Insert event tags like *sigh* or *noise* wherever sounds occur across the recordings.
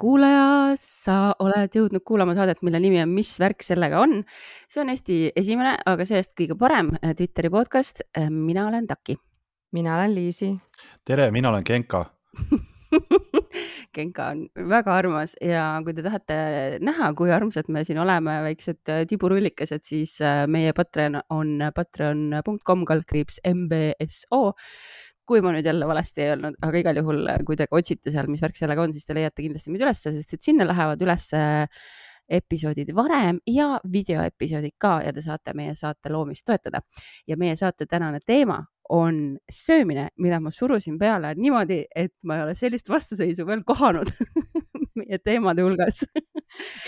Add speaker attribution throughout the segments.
Speaker 1: kuulaja, sa oled jõudnud kuulama saadet, mille nimi on Mis värk sellega on. see on Eesti esimene, aga see-eest kõige parem eh, Twitteri podcast. Eh, mina olen Taki.
Speaker 2: mina olen Liisi.
Speaker 3: tere, mina olen Genka *laughs*
Speaker 1: Genka on väga armas ja kui te tahate näha, kui armsad me siin oleme, väiksed eh, tiburullikesed, siis meie Patreon on patreon.com kaldkriips MBSO kui ma nüüd jälle valesti ei öelnud, aga igal juhul, kui te otsite seal, mis värk sellega on, siis te leiate kindlasti meid ülesse, sest et sinna lähevad ülesse episoodid varem ja videoepisoodid ka ja te saate meie saate loomist toetada. ja meie saate tänane teema on söömine, mida ma surusin peale niimoodi, et ma ei ole sellist vastuseisu veel kohanud *laughs* meie teemade hulgas.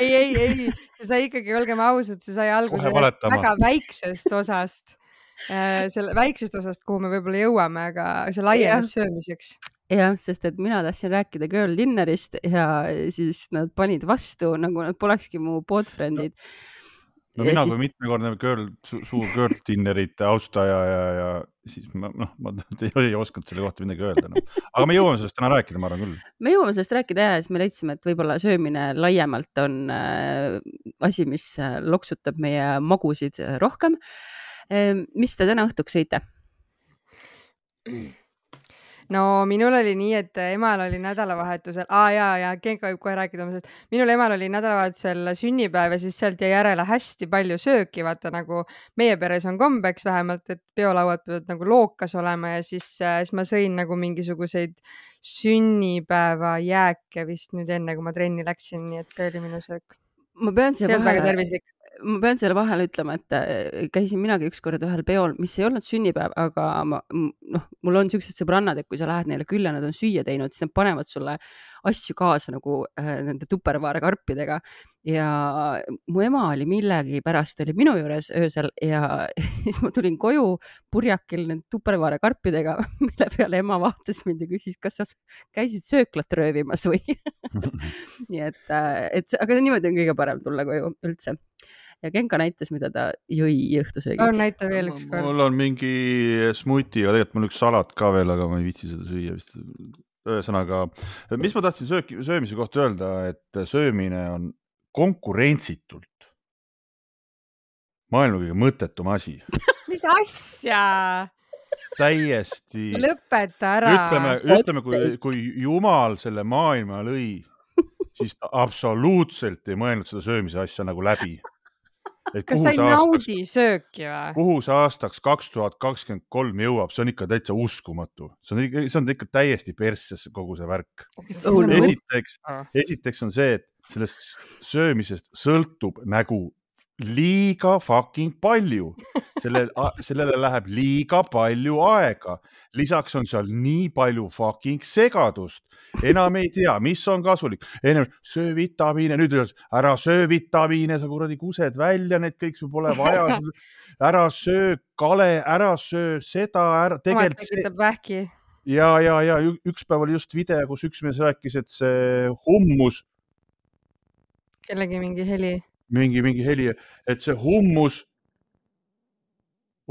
Speaker 2: Ei, ei, ei, sai ikkagi, olgem ausad, see sai alguse väga väiksest osast. Äh, selle väiksest osast, kuhu me võib-olla jõuame, aga see laienes söömiseks.
Speaker 1: jah, sest et mina tahtsin rääkida girl dinner'ist ja siis nad panid vastu, nagu nad polekski mu boyfriend'id
Speaker 3: no mina siis... kui mitmekordne girl su, suur girl dinner'ite austaja ja, ja siis ma noh, ma *laughs* ei, ei osanud selle kohta midagi öelda no.. aga me jõuame sellest täna rääkida, ma arvan küll.
Speaker 1: me jõuame sellest rääkida ja siis me leidsime, et võib-olla söömine laiemalt on äh, asi, mis äh, loksutab meie magusid rohkem äh, mis te täna õhtuks sõite?
Speaker 2: no minul oli nii, et emal oli nädalavahetusel ah,, ja, ja Genka võib kohe rääkida oma sellest. minul emal oli nädalavahetusel sünnipäev ja siis sealt jäi järele hästi palju sööki, vaata nagu meie peres on kombeks vähemalt, et peolauad peavad nagu lookas olema ja siis, siis ma sõin nagu mingisuguseid sünnipäevajääke vist nüüd enne, kui ma trenni läksin, nii et see oli minu söök.
Speaker 1: ma pean siia
Speaker 2: vahele.
Speaker 1: Ma pean selle vahele ütlema, et äh, käisin minagi ükskord ühel peol, mis ei olnud sünnipäev, aga ma noh, mul on siuksed sõbrannad, et kui sa lähed neile külla, nad on süüa teinud, siis nad panevad sulle asju kaasa nagu äh, nende tupervaare karpidega. ja mu ema oli millegipärast oli minu juures öösel ja *laughs* siis ma tulin koju purjakil nende tupervaare karpidega, *laughs* mille peale ema vaatas mind ja küsis, kas sa käisid sööklat röövimas või *laughs* nii et, äh, et aga niimoodi on kõige parem tulla koju üldse ja Genka näitas, mida ta jõi õhtusöögiks.
Speaker 2: on, näita veel üks kord.
Speaker 3: mul on mingi smuuti, aga tegelikult mul üks salat ka veel, aga ma ei viitsi seda süüa vist. ühesõnaga, mis ma tahtsin sööki, söömise kohta öelda, et söömine on konkurentsitult maailma kõige mõttetum asi *laughs*
Speaker 2: mis asja?
Speaker 3: täiesti.
Speaker 2: lõpeta ära.
Speaker 3: ütleme, ütleme, kui, kui jumal selle maailma lõi, siis ta absoluutselt ei mõelnud seda söömise asja nagu läbi
Speaker 2: kas sa ei naudi sööki või?
Speaker 3: kuhu see aastaks kaks tuhat kakskümmend kolm jõuab, see on ikka täitsa uskumatu, see on ikka, see on ikka täiesti persses kogu see värk. esiteks, esiteks on see, et sellest söömisest sõltub nägu liiga fucking palju, sellel, *laughs* sellele läheb liiga palju aega. lisaks on seal nii palju fucking segadust, enam ei tea, mis on kasulik, ennem söö vitamiine, nüüd öeldakse ära söö vitamiine, sa kuradi kused välja, need kõik sul pole vaja. *laughs* ära söö kale, ära söö seda, ära
Speaker 2: tegelikult. tekitab vähki.
Speaker 3: ja, ja, ja üks päev oli just video, kus üks mees rääkis, et see hummus.
Speaker 2: kellegi mingi heli
Speaker 3: mingi, mingi heli, et see hummus,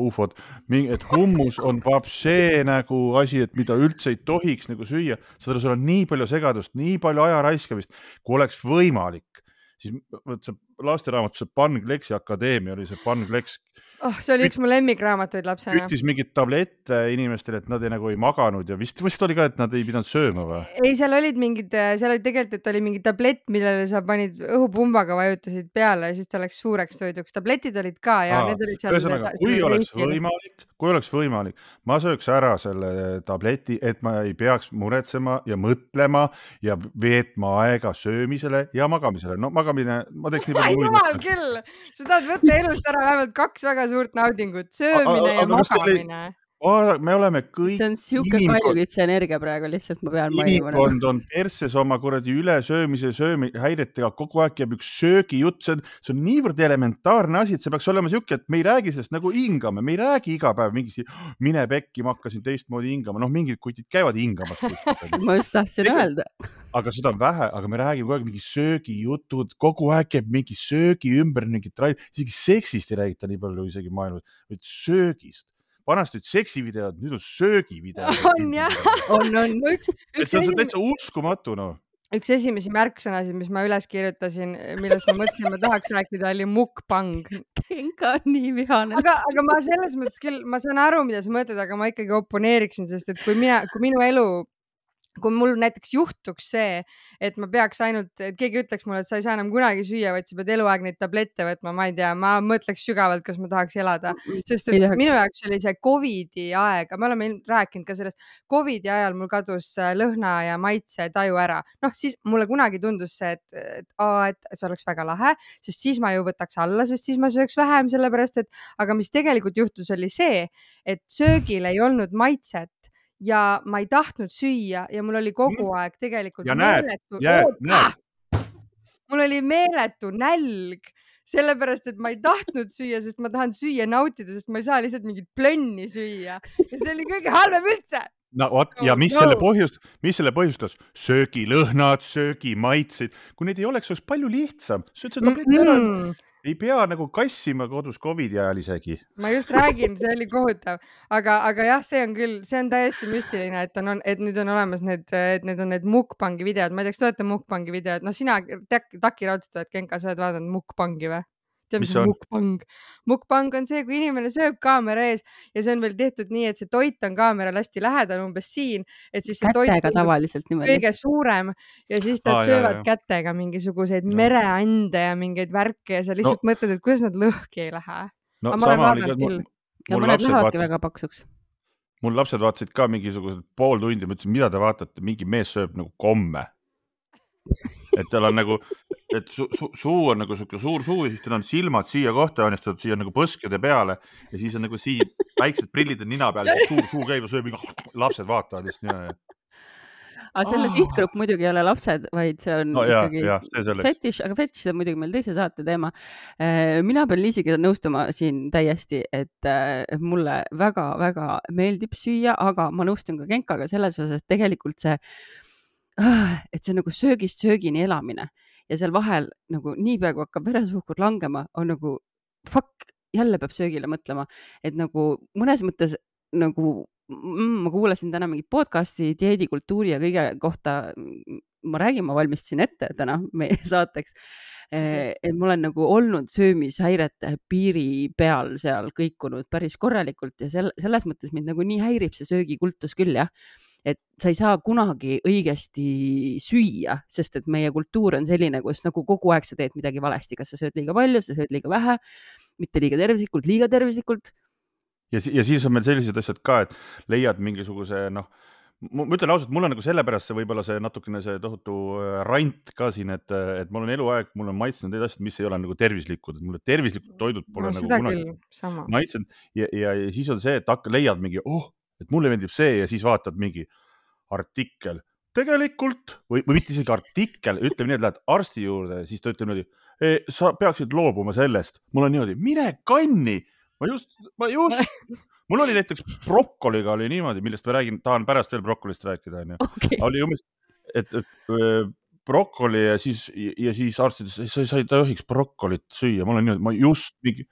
Speaker 3: ufod, et hummus on papšee nagu asi, et mida üldse ei tohiks nagu süüa, saad aru, seal on nii palju segadust, nii palju aja raiskamist, kui oleks võimalik, siis vot see lasteraamat, see Pan Kleksi akadeemia oli see Pan Kleks
Speaker 2: oh, see oli üks mu lemmikraamatuid lapsena.
Speaker 3: küttis mingeid tablette inimestele, et nad ei, nagu ei maganud ja vist, vist oli ka, et nad ei pidanud sööma või?
Speaker 2: ei, seal olid mingid, seal oli tegelikult, et oli mingi tablett, millele sa panid õhupumbaga vajutasid peale ja siis ta läks suureks toiduks. tabletid olid ka ja Aa, need olid seal.
Speaker 3: ühesõnaga, kui oleks võimalik, kui oleks võimalik, ma sööks ära selle tableti, et ma ei peaks muretsema ja mõtlema ja veetma aega söömisele ja magamisele. no magamine, ma teeks nii palju.
Speaker 2: Jumal küll, sa tahad võtta elust ära vähemalt kaks väga suurt naudingut, söömine ja magamine
Speaker 3: me oleme kõik.
Speaker 1: see on sihuke kaljukitse energia praegu lihtsalt, ma pean mainima.
Speaker 3: inimkond on persses oma kuradi ülesöömise, söömihäiretega, kogu aeg käib üks söögijutt, see on, see on niivõrd elementaarne asi, et see peaks olema sihuke, et me ei räägi sellest nagu hingame, me ei räägi iga päev mingi, mine pekki, ma hakkasin teistmoodi hingama, noh, mingid kutid käivad hingamas *laughs*
Speaker 1: ma just tahtsin öelda.
Speaker 3: Aga seda on vähe, aga me räägime kogu aeg mingi söögijutud, kogu aeg käib mingi söögi ümber mingit, isegi seksist ei räägita nii palju isegi maailmas, vaid söögist vanasti olid seksivideod, nüüd on söögivideod. *laughs*
Speaker 2: on jah,
Speaker 1: on, on. *laughs*
Speaker 3: et see on täitsa uskumatu noh
Speaker 2: üks esimesi märksõnasid, mis ma üles kirjutasin, millest ma mõtlesin, ma tahaks rääkida, oli mukbang. *laughs*
Speaker 1: Genka on nii vihane.
Speaker 2: aga, aga ma selles mõttes küll, ma saan aru, mida sa mõtled, aga ma ikkagi oponeeriksin, sest et kui mina, kui minu elu kui mul näiteks juhtuks see, et ma peaks ainult, et keegi ütleks mulle, et sa ei saa enam kunagi süüa, vaid sa pead eluaeg neid tablette võtma, ma ei tea, ma mõtleks sügavalt, kas ma tahaks elada, sest et minu jaoks oli see Covidi aeg, me oleme rääkinud ka sellest, Covidi ajal mul kadus äh, lõhna ja maitse taju ära. noh, siis mulle kunagi tundus see, et, et, et see oleks väga lahe, sest siis ma ju võtaks alla, sest siis ma sööks vähem, sellepärast et, aga mis tegelikult juhtus, oli see, et söögil ei olnud maitset ja ma ei tahtnud süüa ja mul oli kogu mm. aeg tegelikult
Speaker 3: ja meeletu, näed.
Speaker 2: mul oli meeletu nälg, sellepärast et ma ei tahtnud süüa, sest ma tahan süüa nautida, sest ma ei saa lihtsalt mingit plönni süüa ja see oli kõige halvem üldse
Speaker 3: no vot ja mis no. selle põhjust, mis selle põhjustas, söögilõhnad, söögimaitseid, kui neid ei oleks, oleks palju lihtsam, sööd seda tableti ära mm. -hmm ei pea nagu kassima kodus Covidi ajal isegi.
Speaker 2: ma just räägin, see oli kohutav, aga, aga jah, see on küll, see on täiesti müstiline, et on, et nüüd on olemas need, et need on need mukbangi videod, ma ei tea, kas te olete mukbangi videod, noh, sina Taki raudselt oled, Genka, sa oled vaadanud mukbangi või? Tead, mis on mukbang? mukbang on see, kui inimene sööb kaamera ees ja see on veel tehtud nii, et see toit on kaamerale hästi lähedal, umbes siin, et siis see
Speaker 1: kätega toit tavaliselt niimoodi.
Speaker 2: kõige suurem ja siis nad Aa, söövad jah, jah. kätega mingisuguseid no. mereande ja mingeid värke ja sa lihtsalt no. mõtled, et kuidas nad lõhki ei lähe.
Speaker 3: no sama oli ka,
Speaker 1: ja mõned lähevadki väga paksuks
Speaker 3: mul lapsed vaatasid ka mingisugused pool tundi, ma ütlesin, mida te vaatate, mingi mees sööb nagu komme et tal on nagu, et su, su, suu on nagu sihuke suur suu ja siis tal on silmad siia kohta joonistatud, siia nagu põskede peale ja siis on nagu siin väiksed prillid on nina peal, suur suu käib ja sööb, *laughs* lapsed vaatavad lihtsalt niimoodi
Speaker 1: aga selle oh. sihtgrupp muidugi ei ole lapsed, vaid see on no, ikkagi ja, fetiš, aga fetiš on muidugi meil teise saate teema. Äh, mina pean Liisiga nõustuma siin täiesti, et äh, mulle väga-väga meeldib süüa, aga ma nõustun ka Genkaga selles osas, et tegelikult see Ah, et see on nagu söögist söögini elamine ja seal vahel nagu niipea kui hakkab veresuhkur langema, on nagu fuck, jälle peab söögile mõtlema, et nagu mõnes mõttes nagu mm, ma kuulasin täna mingit podcast'i dieedikultuuri ja kõige kohta. ma räägin, ma valmistasin ette täna *laughs* meie saateks. Eh, et ma olen nagu olnud söömishäirete piiri peal seal kõikunud päris korralikult ja sel, selles mõttes mind nagu nii häirib see söögikultus küll jah et sa ei saa kunagi õigesti süüa, sest et meie kultuur on selline, kus nagu kogu aeg sa teed midagi valesti, kas sa sööd liiga palju, sa sööd liiga vähe, mitte liiga tervislikult, liiga tervislikult.
Speaker 3: ja, ja siis on meil sellised asjad ka, et leiad mingisuguse noh ma ütlen ausalt, mul on nagu sellepärast see võib-olla see natukene see tohutu äh, rant ka siin, et, et mul on eluaeg, mul on maitsenud need asjad, mis ei ole nagu tervislikud, et mulle tervislikud toidud pole no, nagu kunagi maitsenud ja, ja, ja siis on see, et hakka, leiad mingi, oh, et mulle meeldib see ja siis vaatad mingi artikkel, tegelikult või, või mitte isegi artikkel, ütleme nii, et lähed arsti juurde, siis ta ütleb niimoodi e,, sa peaksid loobuma sellest. mul on niimoodi, mine kanni, ma just, ma just *laughs* mul oli näiteks brokoliga oli niimoodi, millest ma räägin, tahan pärast veel brokolist rääkida, onju. Oli umbes, et, et brokoli ja siis, ja siis arst ütles, sa ei tohiks brokolit süüa, ma olen niimoodi, ma just mingi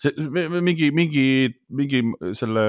Speaker 3: see mingi, mingi, mingi selle,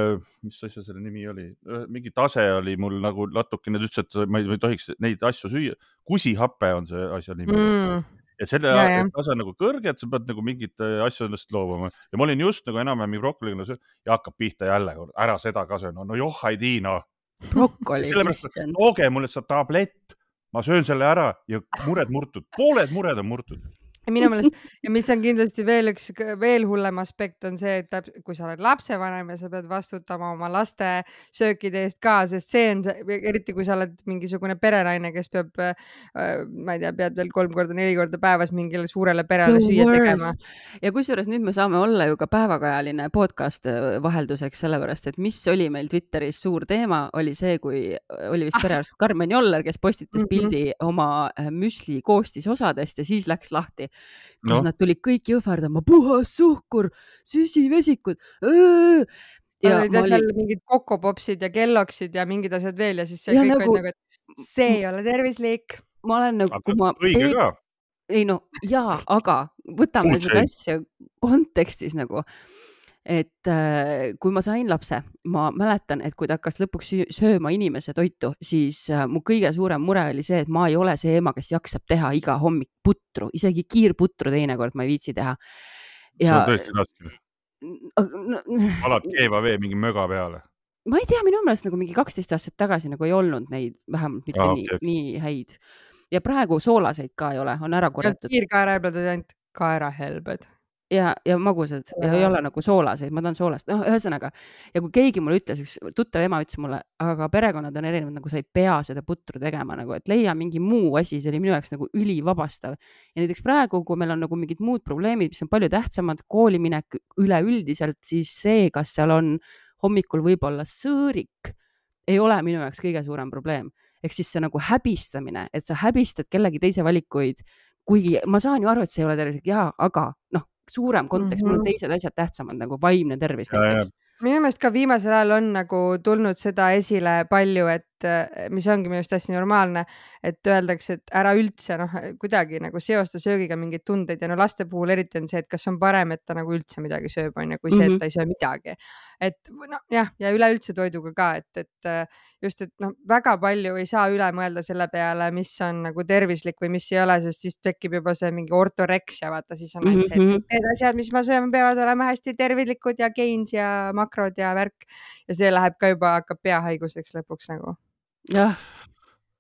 Speaker 3: mis asja selle nimi oli, mingi tase oli mul nagu natukene, ta ütles, et ma ei, ma ei tohiks neid asju süüa. kusihape on see asja nimi mm.. et selle ja, tase on nagu kõrge, et sa pead nagu mingit asju endast loobuma. Ja ma olin just nagu enam-vähem brokoliga ja hakkab pihta jälle, ära seda ka söö, no, no joh, ei tii noh.
Speaker 1: brokoli, issand.
Speaker 3: tooge mulle see tablett, ma söön selle ära ja mured murtud, pooled mured on murtud.
Speaker 2: ja minu meelest ja mis on kindlasti veel üks veel hullem aspekt on see, et täp, kui sa oled lapsevanem ja sa pead vastutama oma laste söökide eest ka, sest see on, eriti kui sa oled mingisugune perenaine, kes peab äh,, ma ei tea, pead veel kolm korda, neli korda päevas mingile suurele perele süüa tegema.
Speaker 1: ja kusjuures nüüd me saame olla ju ka päevakajaline podcast äh, vahelduseks, sellepärast et mis oli meil Twitteris suur teema, oli see, kui oli vist perearst Karmen Joller, kes postitas *laughs* pildi mm -hmm. oma äh, müsli koostisosadest ja siis läks lahti kus no. nad tulid kõik jõhvardama, puhas suhkur, süsivesikud.
Speaker 2: ja olid seal olin... mingid kokopopsid ja kelloksid ja mingid asjad veel ja siis see ja kõik nagu... olid nagu, et see ei ole tervislik.
Speaker 1: ma olen nagu, kui ma.
Speaker 3: õige ka
Speaker 1: ei no jaa, aga võtame seda asja kontekstis nagu, et äh, kui ma sain lapse, ma mäletan, et kui ta hakkas lõpuks sööma inimese toitu, siis äh, mu kõige suurem mure oli see, et ma ei ole see ema, kes jaksab teha iga hommik putru, isegi kiirputru teinekord ma ei viitsi teha.
Speaker 3: see on tõesti raske. alad keeva vee mingi möga peale
Speaker 1: ma ei tea, minu meelest nagu mingi kaksteist aastat tagasi nagu ei olnud neid vähemalt mitte ah, nii okay., nii häid ja praegu soolaseid ka ei ole, on ära korjatud.
Speaker 2: kiirkaerahelbed olid ainult kaerahelbed
Speaker 1: ja, ja magusad ja ei ole nagu soolaseid, ma tahan soolast, noh, ühesõnaga ja kui keegi mulle ütles, üks tuttav ema ütles mulle, aga perekonnad on erinevad, nagu sa ei pea seda putru tegema nagu, et leia mingi muu asi, see oli minu jaoks nagu ülivabastav. ja näiteks praegu, kui meil on nagu mingid muud probleemid, mis on palju tähtsamad, kooliminek üleüldiselt, siis see, kas seal on hommikul võib-olla sõõrik, ei ole minu jaoks kõige suurem probleem. ehk siis see nagu häbistamine, et sa häbistad kellegi teise valikuid, kuigi ma saan ju aru, et see ei ole tervislik ja, aga noh, suurem kontekst mm, -hmm. mul on mhm. teised asjad tähtsamad nagu vaimne tervis näiteks
Speaker 2: minu meelest ka viimasel ajal on nagu tulnud seda esile palju, et mis ongi minu arust hästi normaalne, et öeldakse, et ära üldse noh, kuidagi nagu seosta söögiga mingeid tundeid ja no laste puhul eriti on see, et kas on parem, et ta nagu üldse midagi sööb, on ju, kui see, et mhm. ta ei söö midagi. et noh, jah, ja üleüldse toiduga ka, et, et just, et noh, väga palju ei saa üle mõelda selle peale, mis on nagu tervislik või mis ei ole, sest siis tekib juba see mingi ortoreksia, vaata, siis on ainult see, et mhm. need asjad, mis ma söön, peavad olema hästi tervislikud ja gains ja makrod ja värk ja see läheb ka juba, hakkab peahaiguseks lõpuks nagu.
Speaker 1: Jah.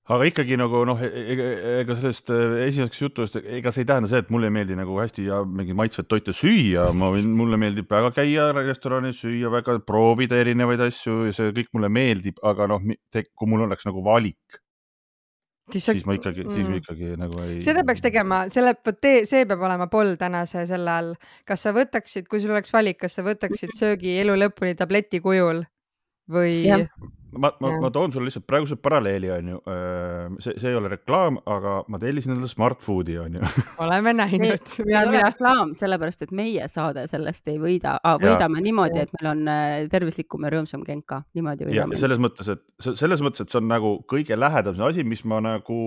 Speaker 3: Aga ikkagi nagu noh, e-, e-, e-, ega sellest äh, esimeseks jutust, ega see ei tähenda see, et mulle ei meeldi nagu hästi ja mingeid maitsvaid toite süüa, ma võin, mulle meeldib väga käia restoranis, süüa väga, proovida erinevaid asju ja see kõik mulle meeldib, aga noh, kui mul oleks nagu valik, siis, siis ma ikkagi mm., siis ma ikkagi nagu ei.
Speaker 2: seda peaks tegema, selle, vot tee, see peab olema poll tänase selle all. kas sa võtaksid, kui sul oleks valik, kas sa võtaksid söögi elu lõpuni tableti kujul või?
Speaker 3: Ma, ma, ma toon sulle lihtsalt praeguse paralleeli, onju. see, see ei ole reklaam, aga ma tellisin endale Smart Foodi, onju. *laughs*
Speaker 2: oleme näinud.
Speaker 1: see ei ole reklaam, sellepärast et meie saade sellest ei võida, võidame ja. niimoodi, et meil on tervislikum ja rõõmsam genka, niimoodi võidame.
Speaker 3: selles mõttes, et selles mõttes, et see on nagu kõige lähedam asi, mis ma nagu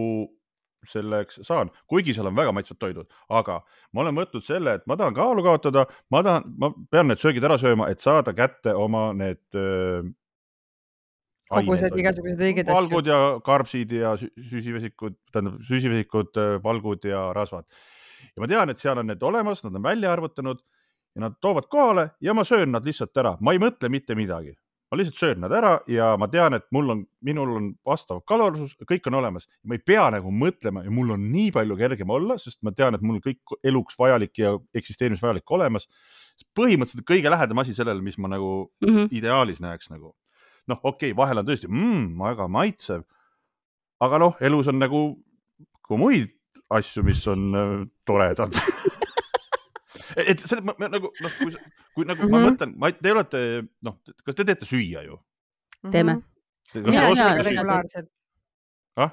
Speaker 3: selleks saan, kuigi seal on väga maitsvad toidud, aga ma olen võtnud selle, et ma tahan kaalu kaotada, ma tahan, ma pean need söögid ära sööma, et saada kätte oma need
Speaker 2: kogused, igasugused õiged asjad.
Speaker 3: valgud ja karbsid ja süsivesikud, tähendab süsivesikud, valgud ja rasvad. ja ma tean, et seal on need olemas, nad on välja arvutanud ja nad toovad kohale ja ma söön nad lihtsalt ära, ma ei mõtle mitte midagi. ma lihtsalt söön nad ära ja ma tean, et mul on, minul on vastav kalorsus, kõik on olemas. ma ei pea nagu mõtlema ja mul on nii palju kergem olla, sest ma tean, et mul on kõik eluks vajalik ja eksisteerimisvajalik olemas. põhimõtteliselt kõige lähedam asi sellele, mis ma nagu mm -hmm. ideaalis näeks nagu noh, okei okay,, vahel on tõesti mm, väga maitsev. aga noh, elus on nagu ka muid asju, mis on äh, toredad *laughs* et see nagu noh, kui, kui nagu mm -hmm. ma mhm. mõtlen, ma, te olete noh, kas te teete süüa ju?
Speaker 1: teeme.
Speaker 2: mina teen regulaarselt.
Speaker 3: ah?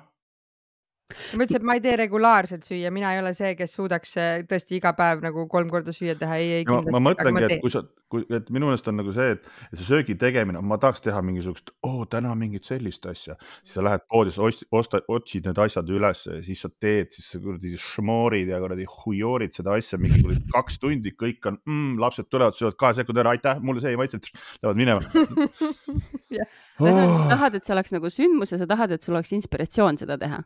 Speaker 2: Ma ütlesin, et ma ei tee regulaarselt süüa, mina ei ole see, kes suudaks äh, tõesti iga päev nagu kolm korda süüa teha, ei, ei
Speaker 3: kindlasti. ma mõtlengi, et kui sa, kui, et minu meelest on nagu see, et, et see söögi tegemine, ma tahaks teha mingisugust, oo täna mingit sellist asja, siis sa lähed poodi, sa ost, osta, otsid need asjad üles ja siis sa teed, siis sa kuradi šmoorid ja kuradi huioorid seda asja mingi kuradi kaks tundi, kõik on mm,, lapsed tulevad, söövad kahe sekundi ära, aitäh, mulle see ei maitsenud, *laughs* lähevad minema. *laughs*
Speaker 1: Yeah.. Oh. sa tahad, et see oleks nagu sündmus ja sa tahad, et sul oleks inspiratsioon seda teha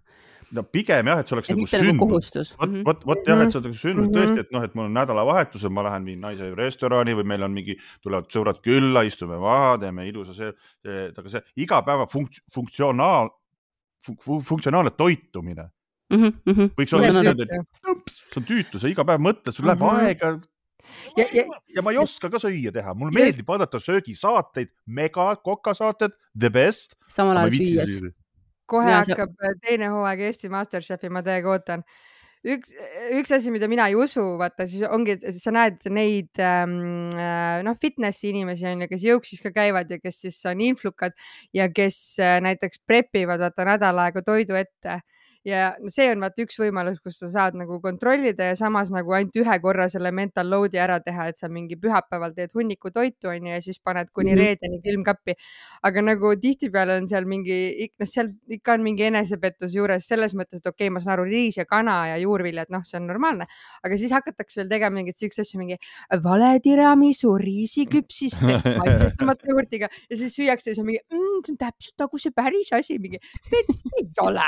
Speaker 3: no pigem jah, et see oleks et nagu, nagu sündmus. vot, mhm. vot, vot jah, et see oleks nagu sündmus mm -hmm. tõesti, et noh, et mul on nädalavahetusel, ma lähen viin naise restorani või meil on mingi, tulevad sõbrad külla, istume maha, teeme ilusa see, see, aga see igapäeva funkt, funktsionaal fun,, funktsionaalne toitumine
Speaker 1: mm. -hmm.
Speaker 3: võiks olla niimoodi, et see on tüütu, sa iga päev mõtled, sul läheb mm -hmm. aega ja, ja, ja ma ei oska ka süüa teha, mulle meeldib vaadata söögisaateid, mega kokasaated, the best.
Speaker 1: samal ajal süües
Speaker 2: kohe ja, hakkab see... teine hooaeg Eesti Masterchefi, ma täiega ootan. üks, üks asi, mida mina ei usu, vaata siis ongi, sa näed neid ähm, äh, noh, fitnessi inimesi on ju, kes jõuksis ka käivad ja kes siis on influkad ja kes äh, näiteks prep ivad vaata nädal aega toidu ette ja see on vaata üks võimalus, kus sa saad nagu kontrollida ja samas nagu ainult ühe korra selle mental load'i ära teha, et sa mingi pühapäeval teed hunniku toitu onju ja siis paned kuni mm -hmm. reedeni külmkappi. aga nagu tihtipeale on seal mingi, noh, seal ikka on mingi enesepettus juures selles mõttes, et okei okay,, ma saan aru, riis ja kana ja juurviljad, noh, see on normaalne, aga siis hakatakse veel tegema mingeid siukseid asju, mingi vale tiramisu riisiküpsistest *laughs* maitsestamata juurtiga ja siis süüakse ja siis on mingi mmm, see on täpselt nagu see päris asi, mingi ei ole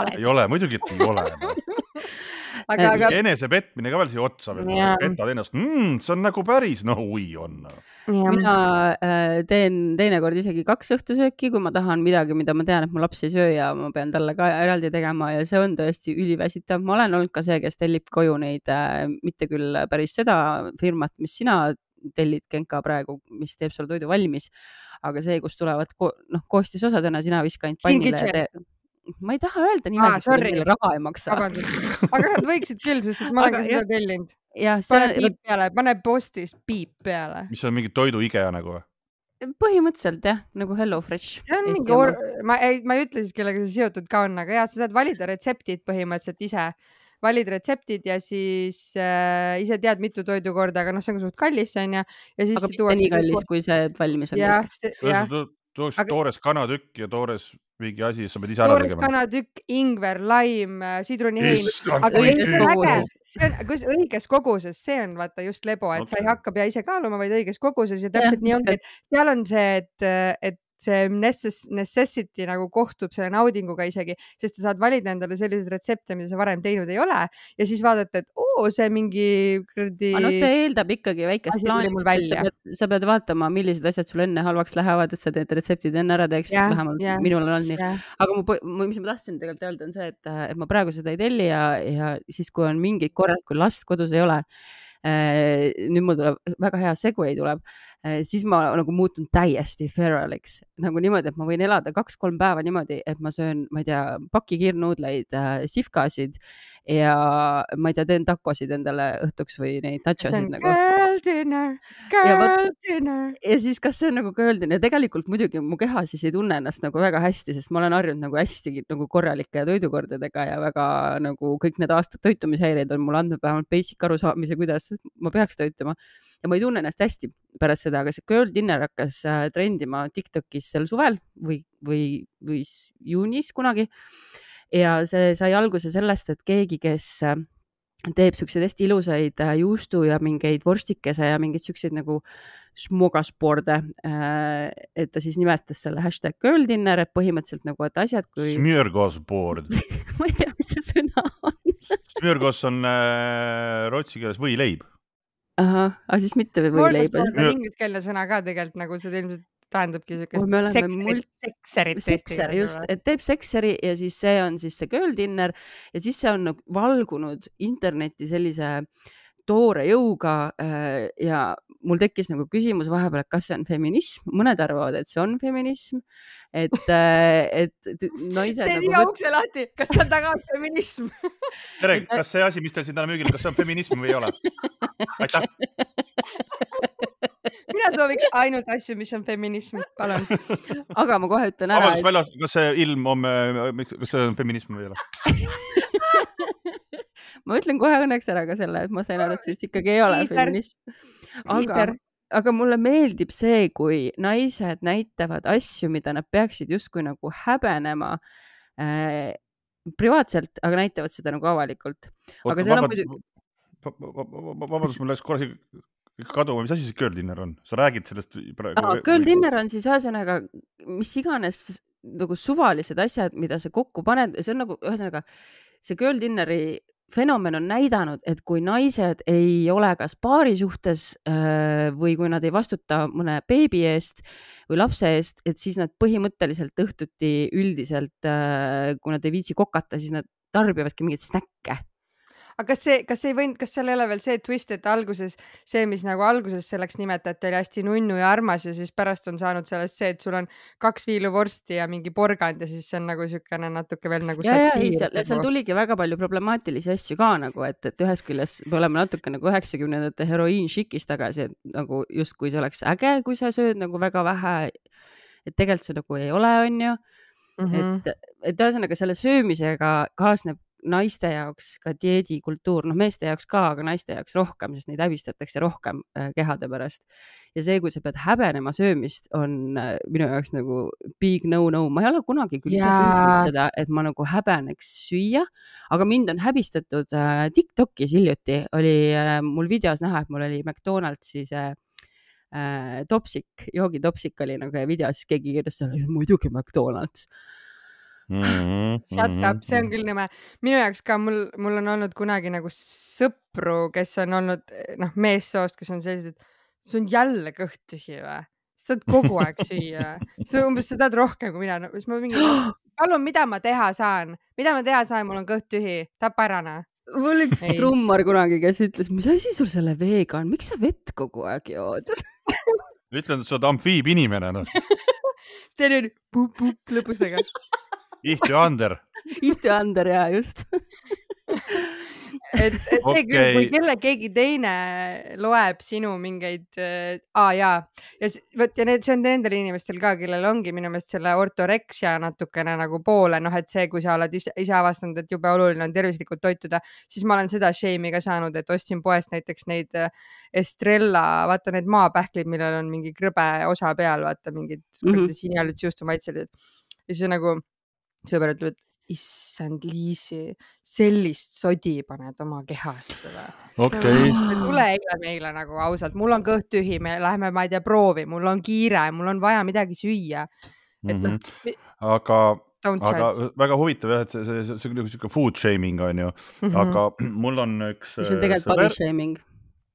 Speaker 3: vale. ei ole, muidugi, et ei ole no. *laughs* aga, aga. enesepetmine ka veel siia otsa veel, petad ennast mmm,, see on nagu päris, no ui on.
Speaker 1: mina äh, teen teinekord isegi kaks õhtusööki, kui ma tahan midagi, mida ma tean, et mu laps ei söö ja ma pean talle ka eraldi tegema ja see on tõesti üliväsitav. ma olen olnud ka see, kes tellib koju neid äh,, mitte küll päris seda firmat, mis sina tellid Genka praegu, mis teeb sulle toidu valmis, aga see, kust tulevad ko noh, koostisosadena, sina viska ainult pannile ma ei taha öelda nimesid, kui neile raha ei maksa.
Speaker 2: aga nad võiksid küll, sest et ma olen ka seda tellinud. pane piip peale, pane postis piip peale.
Speaker 3: mis on mingi toidu IKEA nagu või?
Speaker 1: põhimõtteliselt jah, nagu Hello Fresh.
Speaker 2: see on mingi or..., ma ei, ma ei ütle siis, kellega see seotud ka on, aga ja sa saad valida retseptid põhimõtteliselt ise valid retseptid ja siis äh, ise tead, mitu toidukorda, aga noh, see on ka suht kallis, onju.
Speaker 1: aga mitte nii kallis, kui see valmis on.
Speaker 2: jah, jah.
Speaker 3: Toores aga... kanatükk ja toores mingi asi, sa pead ise ära
Speaker 2: tegema. kanatükk, ingver, laim, äh, sidrunihein. aga õiges koguses. kus õiges koguses, see on vaata just lebo, et okay. sa ei hakka pea ise kaaluma, vaid õiges koguses ja täpselt ja, nii ongi, et seal on see, et, et see necessity nagu kohtub selle naudinguga isegi, sest sa saad valida endale selliseid retsepte, mida sa varem teinud ei ole ja siis vaadata, et oo, see mingi kuradi.
Speaker 1: no see eeldab ikkagi väikest plaani, sest sa pead, sa pead vaatama, millised asjad sul enne halvaks lähevad, et sa need retseptid enne ära teeks, vähemalt ja, minul on olnud nii. aga mu, mis ma tahtsin tegelikult öelda, on see, et, et ma praegu seda ei telli ja, ja siis, kui on mingid korrad, kui last kodus ei ole nüüd mul tuleb väga hea segway tuleb, äh, siis ma nagu muutun täiesti feraliks. Nagu niimoodi, et ma võin elada kaks-kolm päeva niimoodi, et ma söön, ma ei tea, paki kiirnuudleid äh,, sihvkasid ja ma ei tea, teen takosid endale õhtuks või neid nachosid nagu.
Speaker 2: Girl dinner, girl ja, dinner.
Speaker 1: ja siis, kas see on nagu girl dinner, tegelikult muidugi mu keha siis ei tunne ennast nagu väga hästi, sest ma olen harjunud nagu hästi nagu korralike toidukordadega ja väga nagu kõik need aastad toitumishäireid on mulle andnud vähemalt basic arusaamise, kuidas ma peaks toituma. ja ma ei tunne ennast hästi pärast seda, aga see girl dinner hakkas äh, trendima Tiktokis sel suvel või, või, või juunis kunagi. Ja see sai alguse sellest, et keegi, kes äh, teeb siukseid hästi ilusaid äh, juustu ja mingeid vorstikese ja mingeid siukseid nagu smogasporde. et ta siis nimetas selle hashtag girl dinner, et põhimõtteliselt nagu, et asjad kui.
Speaker 3: Smörgåsbord *laughs*
Speaker 1: ma ei tea, mis see sõna on
Speaker 3: Smörgås on äh, rootsi keeles võileib.
Speaker 1: ahah, aga siis mitte võileib.
Speaker 2: ingliskeelne sõna ka tegelikult nagu see ilmselt tähendabki siukest
Speaker 1: oh, sekserit, sekserit. sekser, just, et teeb sekseri ja siis see on siis see girl dinner ja siis see on nagu valgunud internetti sellise toore jõuga äh, ja mul tekkis nagu küsimus vahepeal, et kas see on feminism, mõned arvavad, et see on feminism, et, äh, et naised.
Speaker 2: tee nagu... ukse lahti, kas see on taga feminism
Speaker 3: tere, kas see asi, mis teil siin täna müügil, kas see on feminism või ei ole? aitäh
Speaker 2: mina sooviks ainult asju, mis on feminism, palun.
Speaker 1: aga ma kohe ütlen ära.
Speaker 3: vabandust, väljas, kas see ilm homme, kas see on feminism või ei ole *laughs*
Speaker 1: ma ütlen kohe õnneks ära ka selle, et ma sain aru, et see vist ikkagi ei ole feminism. aga, aga mulle meeldib see, kui naised näitavad asju, mida nad peaksid justkui nagu häbenema äh, privaatselt, aga näitavad seda nagu avalikult. aga seal on muidugi
Speaker 3: vabandust, mul läks korra kaduma, mis asi see girl dinner on, sa räägid sellest praegu
Speaker 1: ah,? Girl dinner on siis ühesõnaga mis iganes nagu suvalised asjad, mida sa kokku paned, see on nagu ühesõnaga see girl dinner'i fenomen on näidanud, et kui naised ei ole kas paari suhtes äh, või kui nad ei vastuta mõne beebi eest või lapse eest, et siis nad põhimõtteliselt õhtuti üldiselt, äh, kui nad ei viitsi kokata, siis nad tarbivadki mingeid snäkke
Speaker 2: aga kas see, kas ei võinud, kas seal ei ole veel see twist, et alguses see, mis nagu alguses selleks nimetati, oli hästi nunnu ja armas ja siis pärast on saanud sellest see, et sul on kaks viiluvorsti ja mingi porgand ja siis see on nagu niisugune natuke veel nagu.
Speaker 1: ja, ja ei, seal, nagu... seal tuligi väga palju problemaatilisi asju ka nagu, et, et ühest küljest me oleme natuke nagu üheksakümnendate heroiin-šikis tagasi, et nagu justkui see oleks äge, kui sa sööd nagu väga vähe. et tegelikult see nagu ei ole, onju mm. -hmm. et et ühesõnaga selle söömisega kaasneb naiste jaoks ka dieedikultuur, noh, meeste jaoks ka, aga naiste jaoks rohkem, sest neid häbistatakse rohkem äh, kehade pärast. ja see, kui sa pead häbenema söömist, on äh, minu jaoks nagu big no-no, ma ei ole kunagi küll ise tundnud seda, et ma nagu häbeneks süüa, aga mind on häbistatud äh, Tiktokis hiljuti oli äh, mul videos näha, et mul oli McDonaldsi see äh, topsik, joogitopsik oli nagu videos, keegi kirjutas muidugi McDonalds
Speaker 2: mm. -hmm, *laughs* Shut mm -hmm. up, see on küll nõme. minu jaoks ka, mul, mul on olnud kunagi nagu sõpru, kes on olnud noh, meessoost, kes on sellised, sul on jälle kõht tühi või? sa tahad kogu aeg süüa, *laughs* sa umbes, sa tahad rohkem kui mina no,, siis ma mingi, palun, mida ma teha saan, mida ma teha saan, mul on kõht tühi, tapa ära noh
Speaker 1: mul oli üks Ei. trummar kunagi, kes ütles, mis asi sul selle veega on, miks sa vett kogu aeg jood
Speaker 3: ütlen, et sa oled amfiibinimene noh. *laughs*
Speaker 2: teen pup-pup lõpus tagasi
Speaker 3: Ihtu Ander. *laughs*
Speaker 2: Ihtu Ander ja just et, et okay. see küll, kui kelle keegi teine loeb sinu mingeid äh,, aa jaa, ja vot ja need, see on nendel inimestel ka, kellel ongi minu meelest selle ortoreksia natukene nagu poole, noh, et see, kui sa oled ise, ise avastanud, et jube oluline on tervislikult toituda, siis ma olen seda shame'i ka saanud, et ostsin poest näiteks neid äh, Estrella, vaata need maapähklid, millel on mingi krõbe osa peal, vaata mingid mm -hmm. sinjalid juustumaitselised ja siis nagu sõber ütleb, et issand Liisi, sellist sodi paned oma kehasse või?
Speaker 3: okei okay..
Speaker 2: tule eile meile nagu ausalt, mul on kõht tühi, me läheme, ma ei tea, proovi, mul on kiire, mul on vaja midagi süüa. et
Speaker 3: noh mm -hmm.. aga, aga väga huvitav jah, et see, see, see, see on nagu sihuke food shaming on ju mm, -hmm. aga *clears throat* mul on üks.
Speaker 1: mis on tegelikult body shaming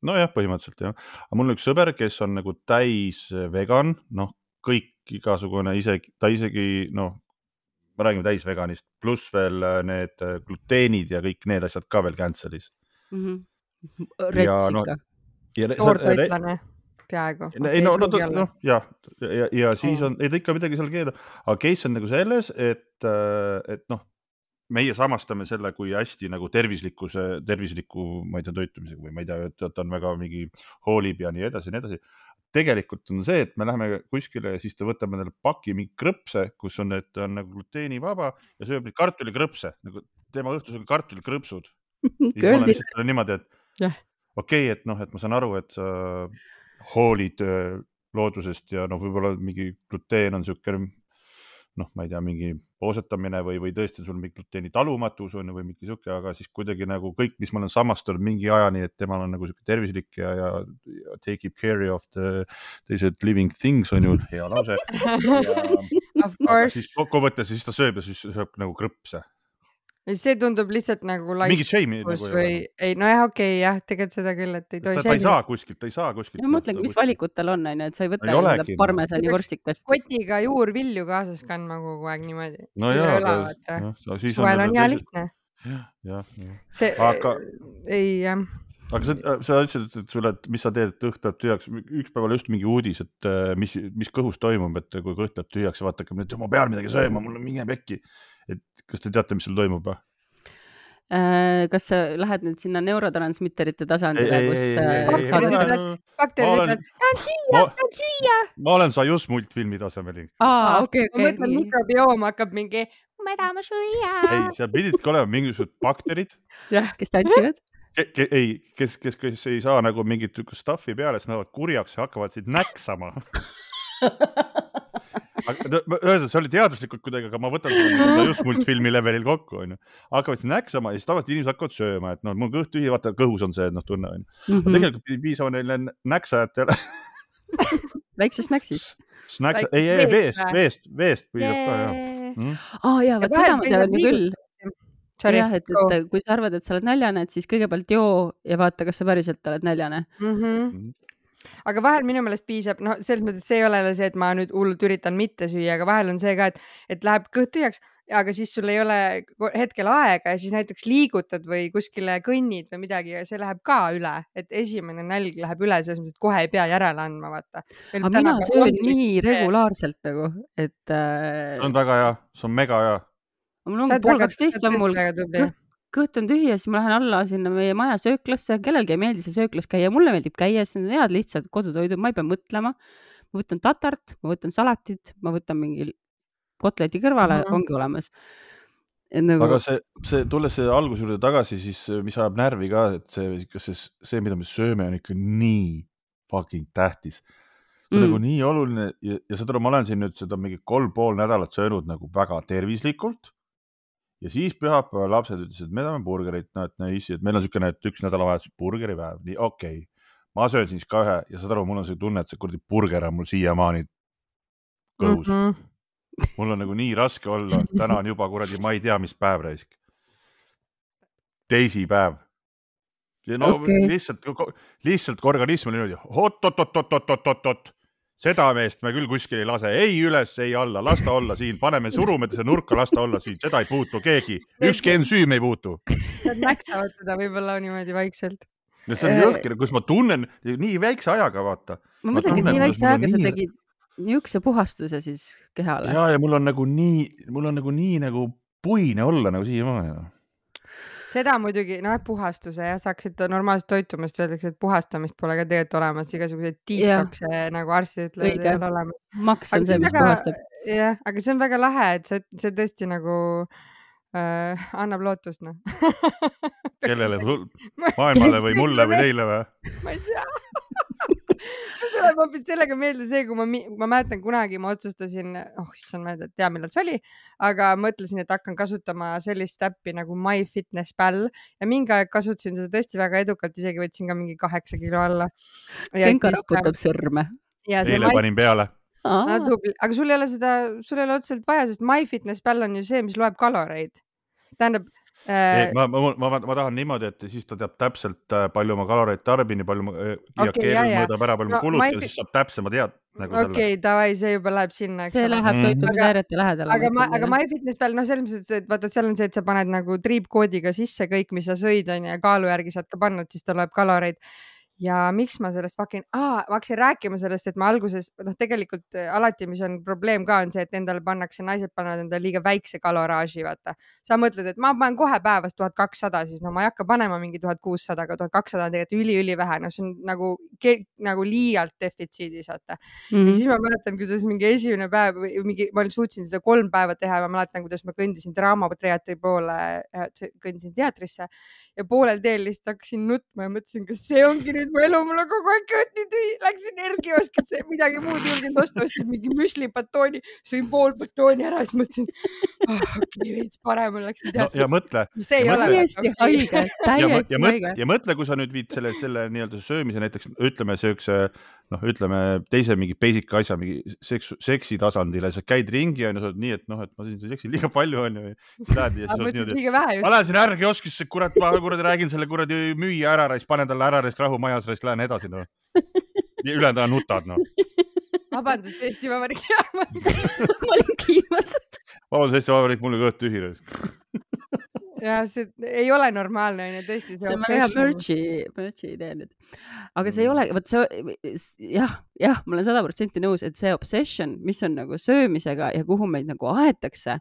Speaker 3: nojah, põhimõtteliselt jah, aga mul on üks sõber, kes on nagu täis vegan, noh, kõik igasugune isegi, ta isegi noh, me räägime täisveganist, pluss veel äh, need äh, gluteenid ja kõik need asjad ka veel cancel'is
Speaker 1: mm. -hmm. rets no,
Speaker 2: ikka. toortoitlane peaaegu.
Speaker 3: ei no, no, noh jah, ja, ja, ja siis on, ei ta ikka midagi seal keelab, aga case on nagu selles, et, äh, et noh, meie samastame selle kui hästi nagu tervislikkuse, tervisliku, ma ei tea, toitumisega või ma ei tea, et ta on väga mingi hoolib ja nii edasi ja nii edasi tegelikult on see, et me läheme kuskile ja siis ta võtab endale paki mingi krõpse, kus on, et on nagu gluteenivaba ja sööb neid kartulikrõpse, nagu tema õhtus on kartulikrõpsud. *laughs* siis ma olen lihtsalt niimoodi, et yeah. okei okay,, et noh, et ma saan aru, et sa hoolid äh, loodusest ja noh, võib-olla mingi gluteen on niisugune noh, ma ei tea, mingi poosetamine või, või tõesti sul mingi gluteeni talumatus on või mingi sihuke, aga siis kuidagi nagu kõik, mis ma olen samastanud mingi ajani, et temal on nagu sihuke tervislik ja, ja, ja take care of the teised living things on ju hea lause. *laughs* siis kokkuvõttes siis ta sööb ja siis sööb nagu krõpse
Speaker 2: see tundub lihtsalt nagu
Speaker 3: mingit shame'i nagu
Speaker 2: või ei, ei nojah, okei okay, jah, tegelikult seda küll, et ei tohi.
Speaker 3: ta ei saa kuskilt, ta ei saa kuskilt.
Speaker 1: ma mõtlen, mis valikut tal on, onju, et sa ei võta ei seda parmesani vorstikest.
Speaker 2: kotiga juurvilju kaasas kandma kogu aeg niimoodi.
Speaker 3: no jaa,
Speaker 2: no, suvel on hea lihtne.
Speaker 3: jah, jah.
Speaker 2: see aga..., ei jah
Speaker 3: aga sa, sa ütlesid, et sulle, et mis sa teed, et õhk läheb tühjaks. üks päev oli just mingi uudis, et äh, mis, mis kõhus toimub, et kui kõht läheb tühjaks ja vaata, et ma pean midagi sööma, mul on mingi pekki et kas te teate, mis seal toimub või?
Speaker 1: Äh, kas sa lähed nüüd sinna neurotransmitterite tasandile, kus
Speaker 2: bakterid ütlevad, tahan süüa, tahan süüa.
Speaker 3: ma olen Sajus multfilmi tasemel.
Speaker 2: aa, okei, okei. ma mõtlen, mikrobioom hakkab mingi, me tahame süüa.
Speaker 3: ei, seal pididki olema mingisugused bakterid.
Speaker 1: kes tantsivad
Speaker 3: ke, ke, ei, kes, kes, kes ei saa nagu mingit stuff'i peale, siis nad lähevad kurjaks ja hakkavad sind näksama *laughs* ühesõnaga, see oli teaduslikult kuidagi, aga ma võtan seda *laughs* just multfilmi levelil kokku, onju. hakkavad siis näksama ja siis tavaliselt inimesed hakkavad sööma, et noh, mul kõht tühi, vaata kõhus on see noh tunne onju. Mhm. tegelikult *laughs* ei piisa neile näksajatele
Speaker 1: väiksest snäksist.
Speaker 3: Snacks, ei, ei veest, veest, veest piisab ka jah mm..
Speaker 1: aa jaa, vot seda ma tean ju küll. jah, et, et kui sa arvad, et sa oled näljane, et siis kõigepealt joo ja vaata, kas sa päriselt oled näljane
Speaker 2: mm. -hmm aga vahel minu meelest piisab, noh, selles mõttes see ei ole see, et ma nüüd hullult üritan mitte süüa, aga vahel on see ka, et, et läheb kõht tühjaks, aga siis sul ei ole hetkel aega ja siis näiteks liigutad või kuskile kõnnid või midagi ja see läheb ka üle, et esimene nälg läheb üle selles mõttes, et kohe ei pea järele andma, vaata.
Speaker 1: aga mina söön nii regulaarselt nagu, et äh....
Speaker 3: see on väga hea, see on mega hea.
Speaker 1: mul on pool kaksteist on mul kõht kõht on tühi ja siis ma lähen alla sinna meie maja sööklasse, kellelgi ei meeldi seal sööklas käia, mulle meeldib käia, sest need on head lihtsad kodutoidud, ma ei pea mõtlema. ma võtan tatart, ma võtan salatit, ma võtan mingi kotleti kõrvale mm -hmm. ongi olemas.
Speaker 3: Nagu... aga see, see, tulles selle alguse juurde tagasi, siis mis ajab närvi ka, et see, kas see, see, mida me sööme, on ikka nii fucking tähtis. see on mm. nagu nii oluline ja, ja saad aru, ma olen siin nüüd seda mingi kolm pool nädalat söönud nagu väga tervislikult ja siis pühapäeval lapsed ütlesid, me tahame burgerit, no et nice, et meil on niisugune, et üks nädalavahetus burgeripäev, nii okei okay ma söön siis ka ühe ja saad aru, mul on see tunne, et see kuradi burger on mul siiamaani kõhus mm. -hmm. mul on nagu nii raske olla, täna on juba kuradi, ma ei tea, mis päev raisk. teisipäev. ja no okay. lihtsalt, lihtsalt kui organism on niimoodi oot-oot-oot-oot-oot-oot-oot, seda meest me küll kuskil ei lase, ei üles, ei alla, las ta olla siin, paneme, surume ta nurka, las ta olla siin, seda ei puutu keegi, ükski ensüüm ei puutu.
Speaker 2: Nad näksavad teda võib-olla niimoodi vaikselt
Speaker 3: no see on jõhker, kus ma tunnen nii väikse ajaga, vaata.
Speaker 1: ma mõtlengi, et nii väikse ajaga sa tegid niisuguse puhastuse siis kehale.
Speaker 3: ja, ja mul on nagu nii, mul on nagu nii nagu puine olla nagu siiamaani no.
Speaker 2: Seda muidugi, noh, puhastuse jah, sa hakkasid normaalset toitumist, öeldakse, et puhastamist pole ka tegelikult olemas, igasuguseid detox'e nagu arstid ütlevad, ei ole olemas.
Speaker 1: maks on see, mis väga, puhastab.
Speaker 2: jah, aga see on väga lahe, et see, see tõesti nagu äh, annab lootust, noh *laughs*
Speaker 3: kellele, maailmale või mulle või teile või?
Speaker 2: ma ei tea *laughs* *laughs* tuleb hoopis sellega meelde see, kui ma, ma mäletan kunagi ma otsustasin, oh issand, ma ei tea, millal see oli, aga mõtlesin, et hakkan kasutama sellist äppi nagu MyFitnessPal ja mingi aeg kasutasin seda tõesti väga edukalt, isegi võtsin ka mingi kaheksa kilo alla.
Speaker 1: Genka raputab sõrme.
Speaker 3: eile My... panin peale
Speaker 2: no, tubli, aga sul ei ole seda, sul ei ole otseselt vaja, sest MyFitnessPal on ju see, mis loeb kaloreid. tähendab
Speaker 3: Äh, ma, ma, ma, ma tahan niimoodi, et siis ta teab täpselt, äh, palju ma kaloreid tarbin ja palju ma äh, ja okay, keel mõõdab ära, palju no, ma kulutan, siis saab täpsema tead
Speaker 2: nagu. okei okay,, davai, see juba läheb sinna.
Speaker 1: see läheb toitumishäirete lähedale.
Speaker 2: aga ma, aga MyFitness peal, noh, selles mõttes, et vaata, seal on see, et sa paned nagu triipkoodiga sisse kõik, mis sa sõid, on ju, ja kaalu järgi saad ka panna, et siis ta loeb kaloreid ja miks ma sellest fucking ah,, ma hakkasin rääkima sellest, et ma alguses noh, tegelikult äh, alati, mis on probleem ka, on see, et endale pannakse, naised panevad endale liiga väikse kaloraaži, vaata. sa mõtled, et ma panen kohe päevas tuhat kakssada, siis no ma ei hakka panema mingi tuhat kuussada, aga tuhat kakssada on tegelikult üliülivähe, no see on nagu, nagu liialt defitsiidis, vaata mm. -hmm. ja siis ma mäletan, kuidas mingi esimene päev või mingi, ma suutsin seda kolm päeva teha ja ma mäletan, kuidas ma kõndisin Draamateatri poole, äh, kõndisin teatrisse ja poolel teel lihtsalt hakkasin nutma ja mõtlesin, kas see ongi nüüd mu elu, mul on kogu aeg kõht nii tühi, läks energiakioskisse, midagi muud ei julgenud osta, ostsin mingi müslibatooni, sõin pool batooni ära, siis mõtlesin oh,, okei okay,, veits parem
Speaker 3: teatri no,. ja mõtle.
Speaker 2: see ei ole.
Speaker 1: täiesti haige, täiesti
Speaker 3: haige. ja mõtle, kui sa nüüd viid selle, selle nii-öelda söömise näiteks ütleme siukse noh, ütleme teise mingi basic asja mingi seksu, seksi tasandile, sa käid ringi on ju, sa oled nii, et noh, et ma siin seksin liiga palju on ju. ma lähen sinna ärgioskisse, kurat, ma kuradi räägin selle kuradi müüja ära, siis panen talle ära, siis rahu majas, siis lähen edasi noh. ülejäänud aja nutad noh.
Speaker 2: vabandust, Eesti Vabariigi *laughs* *laughs*
Speaker 1: ma olin kiimas.
Speaker 3: vabandust, Eesti Vabariik, mul on kõht tühi *laughs*
Speaker 2: ja see ei ole normaalne onju, tõesti.
Speaker 1: see on väga hea merch'i, merch'i idee nüüd. aga see ei mm. ole, vot see jah, jah, ma olen sada protsenti nõus, et see obsession, mis on nagu söömisega ja kuhu meid nagu aetakse,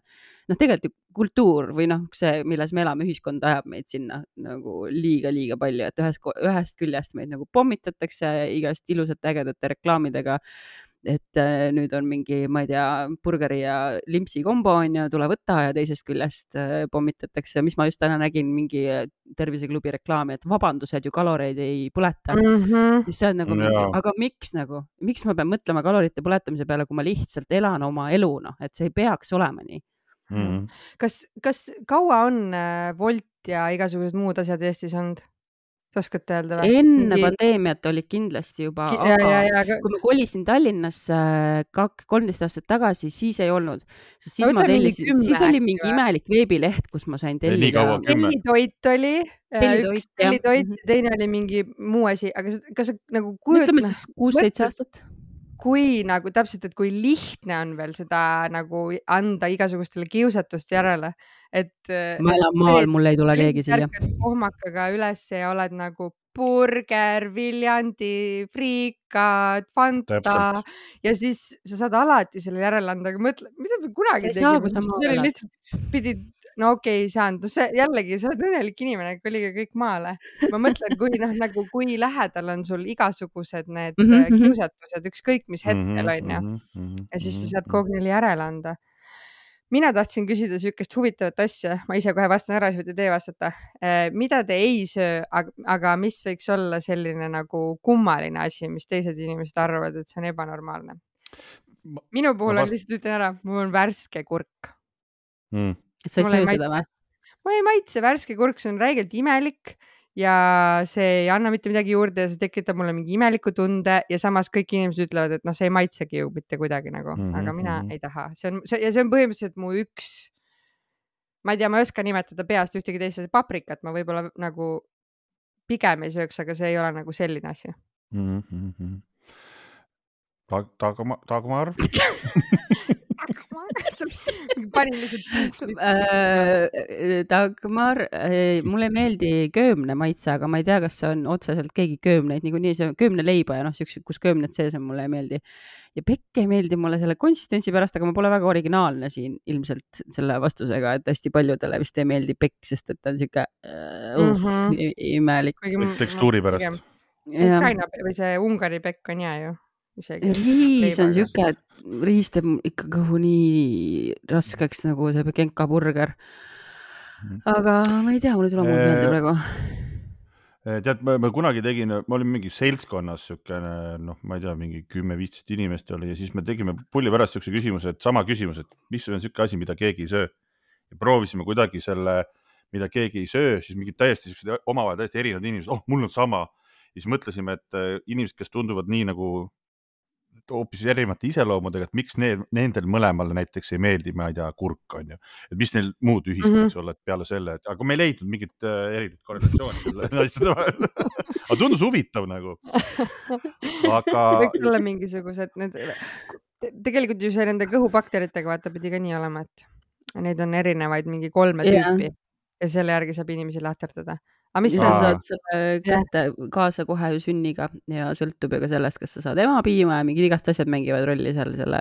Speaker 1: noh, tegelikult ju kultuur või noh, see, milles me elame, ühiskond ajab meid sinna nagu liiga-liiga palju, et ühest, ühest küljest meid nagu pommitatakse igast ilusate ägedate reklaamidega et äh, nüüd on mingi, ma ei tea, burgeri ja limpsi kombo on ju, tule võta ja teisest küljest äh, pommitatakse, mis ma just täna nägin, mingi äh, terviseklubi reklaami, et vabandused ju kaloreid ei põleta mm. -hmm. siis sa oled nagu aga miks nagu, miks ma pean mõtlema kalorite põletamise peale, kui ma lihtsalt elan oma elu, noh, et see ei peaks olema nii
Speaker 2: mm. -hmm. kas, kas kaua on Wolt ja igasugused muud asjad Eestis olnud? Sa oskad öelda
Speaker 1: või? enne Mingi... pandeemiat olid kindlasti juba, aga ja, ja, aga... kui ma kolisin Tallinnasse kak-, kolmteist aastat tagasi, siis ei olnud. sest siis no, ma tellisin, siis oli mingi imelik veebileht, kus ma sain tellida.
Speaker 2: tellitoit oli, äh, üks tellitoit ja teine oli mingi muu asi, aga kas sa nagu
Speaker 1: kujutad. ütleme siis kuus-seitse aastat
Speaker 2: kui nagu täpselt, et kui lihtne on veel seda nagu anda igasugustele kiusatust järele, et.
Speaker 1: ma elan maal, mul ei tule keegi siia.
Speaker 2: kohmakaga üles ja oled nagu burger, Viljandi, friikad, Fanta Täpselt. ja siis sa saad alati selle järele anda, aga mõtle, mida me kunagi tegime, see oli lihtsalt, pidid no okei okay,, ei saanud, see jällegi, sa oled õnnelik inimene, kolige kõik maale. ma mõtlen, kui noh, nagu kui lähedal on sul igasugused need mm -hmm. kiusatused, ükskõik mis hetkel mhm, onju mm -hmm, mm -hmm, ja siis sa saad mhm, kogu aeg neile järele anda mina tahtsin küsida niisugust huvitavat asja, ma ise kohe vastan ära, siis võite teie vastata. mida te ei söö, aga mis võiks olla selline nagu kummaline asi, mis teised inimesed arvavad, et see on ebanormaalne? minu puhul vast... on lihtsalt, ütlen ära, mul on värske kurk
Speaker 1: mm.. Sa ei söö seda või?
Speaker 2: ma ei maitse värske kurk, see on räigelt imelik ja see ei anna mitte midagi juurde ja see tekitab mulle mingi imeliku tunde ja samas kõik inimesed ütlevad, et noh, see ei maitsegi ju mitte kuidagi nagu mm, -hmm. aga mina mm -hmm. ei taha, see on see ja see on põhimõtteliselt mu üks, ma ei tea, ma ei oska nimetada peast ühtegi teist paprikat, ma võib-olla nagu pigem ei sööks, aga see ei ole nagu selline asi mm. -hmm.
Speaker 3: Dagmar, Dagmar
Speaker 2: panin lihtsalt *laughs*
Speaker 1: äh,. Dagmar, äh, mulle ei meeldi köömne maitse, aga ma ei tea, kas see on otseselt keegi köömneid, niikuinii see köömneleiba ja noh, siuksed, kus köömned sees on, mulle ei meeldi. ja pekk ei meeldi mulle selle konsistentsi pärast, aga ma pole väga originaalne siin ilmselt selle vastusega, et hästi paljudele vist ei meeldi pekk, sest et ta on sihuke uh, mm -hmm. imelik.
Speaker 3: tekstuuri pärast.
Speaker 2: Ukraina või see Ungari pekk on hea ju
Speaker 1: isegi. riis on sihuke, et riis teeb ikka kõhu nii raskeks nagu see Genka burger. Mhm. aga ma ei tea, mul ei tule muud meelde praegu
Speaker 3: tead, ma kunagi tegin, ma olin mingi seltskonnas siukene, noh, ma ei tea, mingi kümme-viisteist inimest oli ja siis me tegime pulli pärast siukse küsimuse, et sama küsimus, et mis on siuke asi, mida keegi ei söö. ja proovisime kuidagi selle, mida keegi ei söö, siis mingid täiesti siuksed omavahel täiesti erinevad inimesed, oh, mul on sama. ja siis mõtlesime, et äh, inimesed, kes tunduvad nii nagu hoopis erinevate iseloomudega, et miks need, nendel mõlemal näiteks ei meeldi, ma ei tea, kurk on ju, et mis neil muud ühist mm -hmm. võiks olla, et peale selle, et aga me ei leidnud mingit äh, erinevat korrelatsiooni selle asjade vahel *laughs* aga tundus huvitav nagu.
Speaker 2: aga. *laughs* võiks olla mingisugused need, tegelikult ju see nende kõhubakteritega vaata pidi ka nii olema, et neid on erinevaid mingi kolme yeah. tüüpi ja selle järgi saab inimesi lahterdada
Speaker 1: aga mis sa saad selle kätte kaasa kohe ju sünniga ja sõltub ju ka sellest, kas sa saad emapiima ja mingid igast asjad mängivad rolli seal selle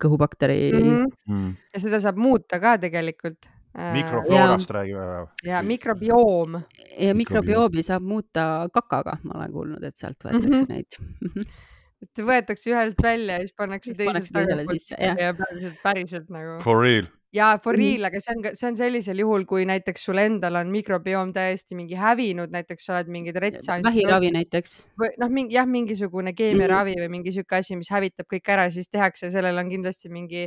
Speaker 1: kõhubakteri
Speaker 2: mm. -hmm. ja seda saab muuta ka tegelikult.
Speaker 3: Äh, mikrofloorast räägime või?
Speaker 2: ja mikrobioom.
Speaker 1: ja mikrobiomi saab muuta kakaga, ma olen kuulnud, et sealt võetakse mm -hmm. neid
Speaker 2: et võetakse ühelt välja ja siis pannakse teisest
Speaker 1: tagasi
Speaker 2: ja päriselt, päriselt nagu.
Speaker 3: For real
Speaker 2: ja for real, aga see on, see on sellisel juhul, kui näiteks sul endal on mikrobioom täiesti mingi hävinud, näiteks sa oled mingeid retsa.
Speaker 1: vähiravi näiteks.
Speaker 2: või noh, mingi jah, mingisugune keemiaravi või mingi sihuke asi, mis hävitab kõik ära, siis tehakse, sellel on kindlasti mingi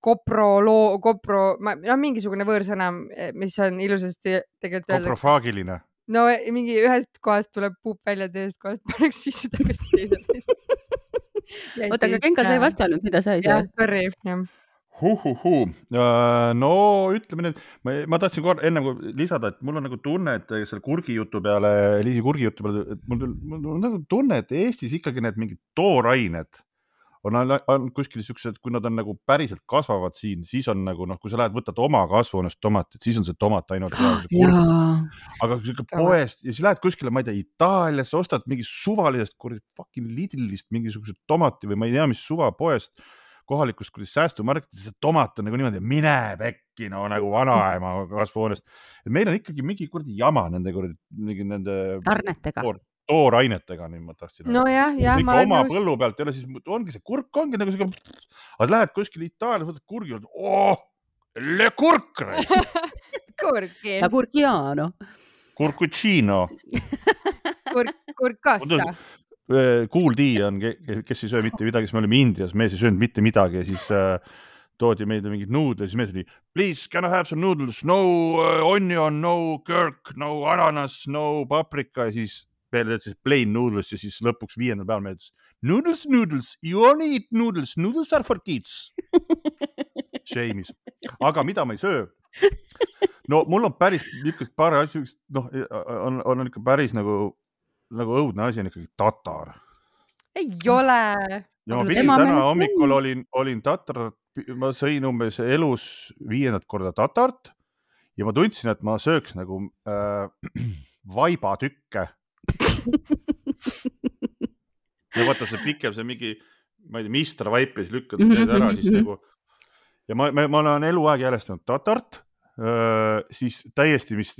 Speaker 2: koproloo, kopro, noh, mingisugune võõrsõna, mis on ilusasti tegelikult
Speaker 3: koprofaagiline.
Speaker 2: no mingi ühest kohast tuleb puup välja, teisest kohast pannakse sisse tagasi teisele *laughs*
Speaker 1: oota, aga Genka, sa ei vastanud, mida sa ei saa?
Speaker 2: Sorry, jah
Speaker 3: Huhuhuu. Äh, no ütleme nüüd, ma, ma tahtsin korra enne lisada, et mul on nagu tunne, et selle kurgijutu peale, Liisi kurgijutu peale, et mul, mul on nagu tunne, et Eestis ikkagi need mingid toorained on, on kuskil siuksed, kui nad on nagu päriselt kasvavad siin, siis on nagu noh, kui sa lähed, võtad oma kasvuhoonest tomatit, siis on see tomat ainult. aga kui sa ikka poest ja siis lähed kuskile, ma ei tea, Itaaliasse, ostad mingi suvalisest kuradi fucking Lidlist mingisuguse tomati või ma ei tea, mis suvapoest kohalikust säästumarketist, see tomat on nagu niimoodi, mine pekki, no nagu vanaema kasvuhoonest. et meil on ikkagi mingi kuradi jama nende kuradi, mingi nende.
Speaker 1: tarnetega
Speaker 3: toor, toorainetega, nii ma tahtsin.
Speaker 2: nojah, jah.
Speaker 3: ikka oma nõust... põllu pealt ei ole, siis ongi see kurk ongi nagu siuke. aga lähed kuskile Itaaliasse, võtad kurgi, oh, le kurk *laughs*
Speaker 2: kurki.
Speaker 1: La curciano.
Speaker 3: Curcuccino
Speaker 2: kurk, kurkassa
Speaker 3: Kuuldi on, kes ei söö mitte midagi, siis me olime Indias, mees ei söönud mitte midagi ja siis äh, toodi meile mingeid nuudleid, siis mees oli please can I have some noodles, no uh, onion, no kirk, no ananas, no paprika. Ja siis peale ütles plain noodles. Ja siis lõpuks viiendal päeval me ütles noodles, noodles, you only eat noodles, noodles are for kids. *laughs* Shame'is, aga mida ma ei söö? no mul on päris niisugust paar asja, noh, on, on ikka päris nagu nagu õudne asi on ikkagi tatar.
Speaker 2: ei ole.
Speaker 3: ja ma pidin täna hommikul olin, olin tatar, ma sõin umbes elus viiendat korda tatart ja ma tundsin, et ma sööks nagu äh, *clears throat* vaibatükke ja vaata see pikem, see mingi, ma ei tea, Mister vaip ja siis lükkad need ära, siis *laughs* nagu ja ma, ma, ma olen eluaeg järjestanud tatart, äh, siis täiesti, mis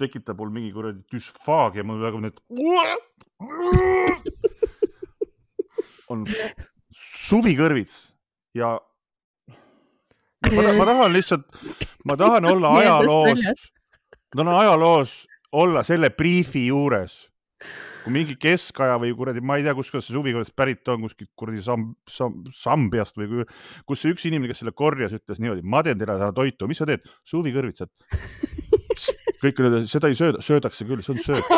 Speaker 3: tekitab mul mingi kuradi düsfaagia, mul hakkab need on suvikõrvits ja ma, ma tahan lihtsalt, ma tahan olla ajaloos, ma tahan ajaloos olla selle briifi juures. Kui mingi keskaja või kuradi, ma ei tea, kuskohast see suvikõrvest pärit on, kuskilt kuradi Sam-, Sam-, Sambiast või kus see üks inimene, kes selle korjas, ütles niimoodi, ma teen teile täna toitu, mis sa teed? suvikõrvitsad kõik olid, seda ei sööda, söödakse küll, see on sööt.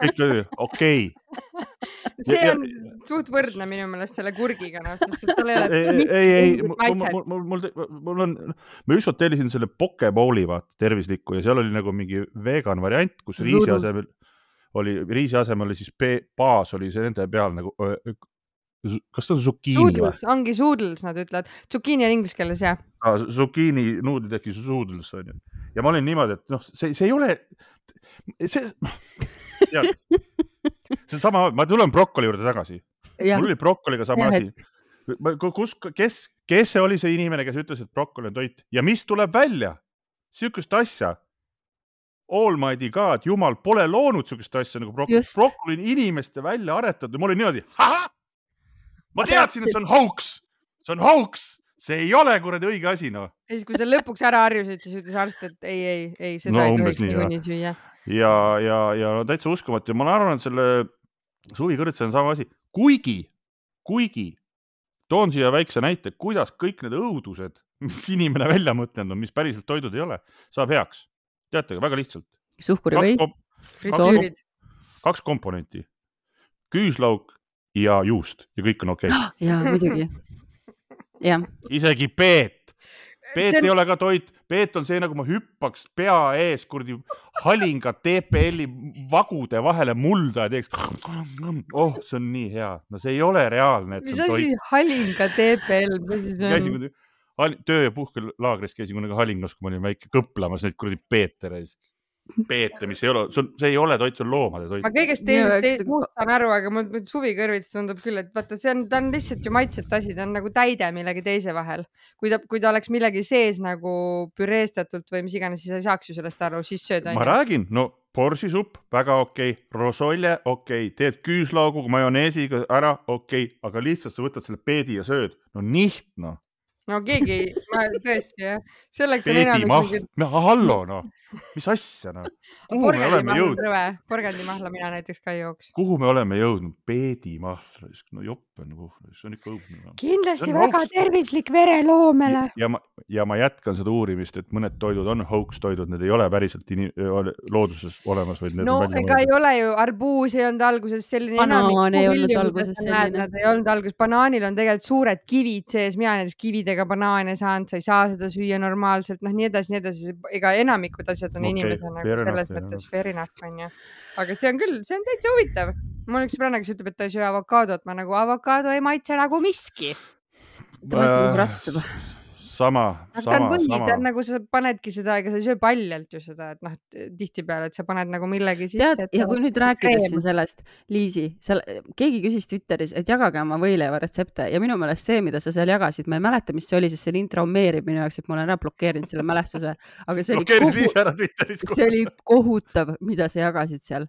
Speaker 3: kõik olid, okei okay.. *laughs*
Speaker 2: see on ja, suht võrdne minu meelest selle kurgiga, noh, sest tal ei ole. *laughs*
Speaker 3: ei, ei, ei, mul, mul, mul, mul on, ma just tellisin selle pokeball'i vaata tervislikku ja seal oli nagu mingi vegan variant, kus riisi asemel oli, riisi asemel oli siis baas oli see nende peal nagu kas ta on zucchini
Speaker 2: või? ongi suudles, nad ütlevad, zucchini on inglise keeles jah
Speaker 3: ah,. Zucchini nuudlid siis suudles on ju ja ma olin niimoodi, et noh, see, see ei ole, see, *laughs* see on sama, ma tulen brokoli juurde tagasi. mul oli brokoliga sama ja, asi. kus, kes, kes see oli see inimene, kes ütles, et brokoli on toit ja mis tuleb välja? sihukest asja. Almighty God, jumal pole loonud sihukest asja nagu brokoli. brokoli on inimeste välja aretatud ja ma olin niimoodi, ma teadsin, et see on hauks, see on hauks see ei ole kuradi õige asi, noh.
Speaker 2: ja siis, kui sa lõpuks ära harjusid, siis ütles arst, et ei, ei, ei, seda no, ei tohiks niikuinii süüa.
Speaker 3: ja, ja, ja no täitsa uskumatu ja ma arvan, et selle suvikõrtsi on sama asi, kuigi, kuigi toon siia väikse näite, kuidas kõik need õudused, mis inimene välja mõtelnud on, mis päriselt toidud ei ole, saab heaks. teate, väga lihtsalt.
Speaker 1: suhkurivõi.
Speaker 3: Kaks, kaks komponenti, küüslauk ja juust ja kõik on okei *gasps* okay.
Speaker 1: ja muidugi
Speaker 3: isegi peet. peet on... ei ole ka toit, peet on see, nagu ma hüppaks pea ees kuradi halinga TPL-i vagude vahele mulda ja teeks. *sniffs* oh, see on nii hea, no see ei ole reaalne.
Speaker 2: mis asi halinga TPL, mis asi see
Speaker 3: on? töö ja puhkelaagris käisin kunagi Halingas, kui ma olin väike, kõplamas neid kuradi peetere peete, mis ei ole, see ei ole toit, see on loomade toit.
Speaker 2: ma kõigest teisest muust saan aru, aga mul suvikõrvits tundub küll, et vaata, see on, ta on lihtsalt ju maitsete asi, ta on nagu täide millegi teise vahel. kui ta, kui ta oleks millegi sees nagu püreestatult või mis iganes, siis sa ei saaks ju sellest aru, siis sööd.
Speaker 3: ma räägin, no borsisupp, väga okei okay., rosolje, okei okay., teed küüslauguga, majoneesiga ära, okei okay., aga lihtsalt sa võtad selle peedi ja sööd, no niht noh
Speaker 2: no keegi, ma tõesti jah, selleks on enamik
Speaker 3: mingid. no hallo noh, mis asja noh.
Speaker 2: porgandimahla mina näiteks ka ei jooks.
Speaker 3: kuhu me oleme jõudnud? peedimahla, no jopp on kuhu, see on ikka õudne no..
Speaker 2: kindlasti väga hoogs. tervislik vereloomele.
Speaker 3: ja ma, ja ma jätkan seda uurimist, et mõned toidud on hoax-toidud, need ei ole päriselt ini, looduses olemas, vaid.
Speaker 2: no ega ei ole ju, arbuus ei olnud alguses selline.
Speaker 1: banaan ei olnud alguses selline.
Speaker 2: Nad ei olnud alguses, banaanil on tegelikult suured kivid sees, mina näiteks kividega ega banaane saanud, sa ei saa seda süüa normaalselt, noh, nii edasi, nii edasi, ega enamikud asjad on okay, inimesena nagu selles enough, mõttes fair enough onju. aga see on küll, see on täitsa huvitav. mul on üks sõbranna, kes ütleb, et ta ei söö avokaadot, ma nagu avokaado ei maitse nagu miski.
Speaker 1: ta maitseb nagu rasv
Speaker 3: sama,
Speaker 2: sama, sama. ta on nagu sa panedki seda, ega sa ei söö paljalt ju seda, et noh, tihtipeale, et sa paned nagu millegi sisse.
Speaker 1: tead, ja kui nüüd rääkides siin sellest, Liisi, seal keegi küsis Twitteris, et jagage oma võileiva retsepte ja minu meelest see, mida sa seal jagasid, ma ei mäleta, mis see oli, sest see lint traumeerib minu jaoks, et ma olen ära blokeerinud selle mälestuse, aga see oli kohu... see oli kohutav, mida sa jagasid seal.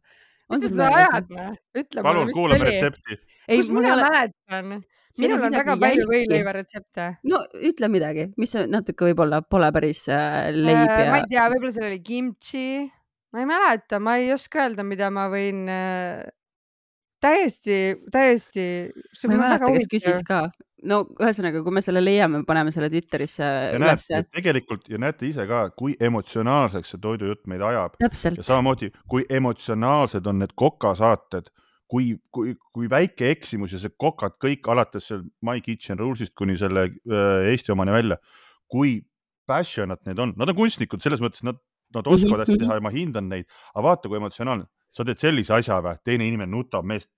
Speaker 2: On sul meeles?
Speaker 3: palun, kuulame retsepti.
Speaker 2: kus mina mäletan minul on väga palju võileivaretsepte.
Speaker 1: no ütle midagi, mis natuke võib-olla pole päris äh, leib äh, ja.
Speaker 2: ma ei tea, võib-olla seal oli kimchi, ma ei mäleta, ma ei oska öelda, mida ma võin äh, täiesti, täiesti.
Speaker 1: ma ei mäleta, kes küsis ka. No ühesõnaga, kui me selle leiame, paneme selle Twitterisse ülesse.
Speaker 3: tegelikult ja näete ise ka, kui emotsionaalseks see toidujutt meid ajab.
Speaker 1: ja
Speaker 3: samamoodi, kui emotsionaalsed on need kokasaated kui, kui, kui väike eksimus ja see kokad kõik alates seal My Kitchen Rules'ist kuni selle äh, Eesti omani välja, kui passionate need on, nad on kunstnikud selles mõttes, nad, nad oskavad hästi teha ja ma hindan neid, aga vaata, kui emotsionaalne, sa teed sellise asja või, teine inimene nutab meest,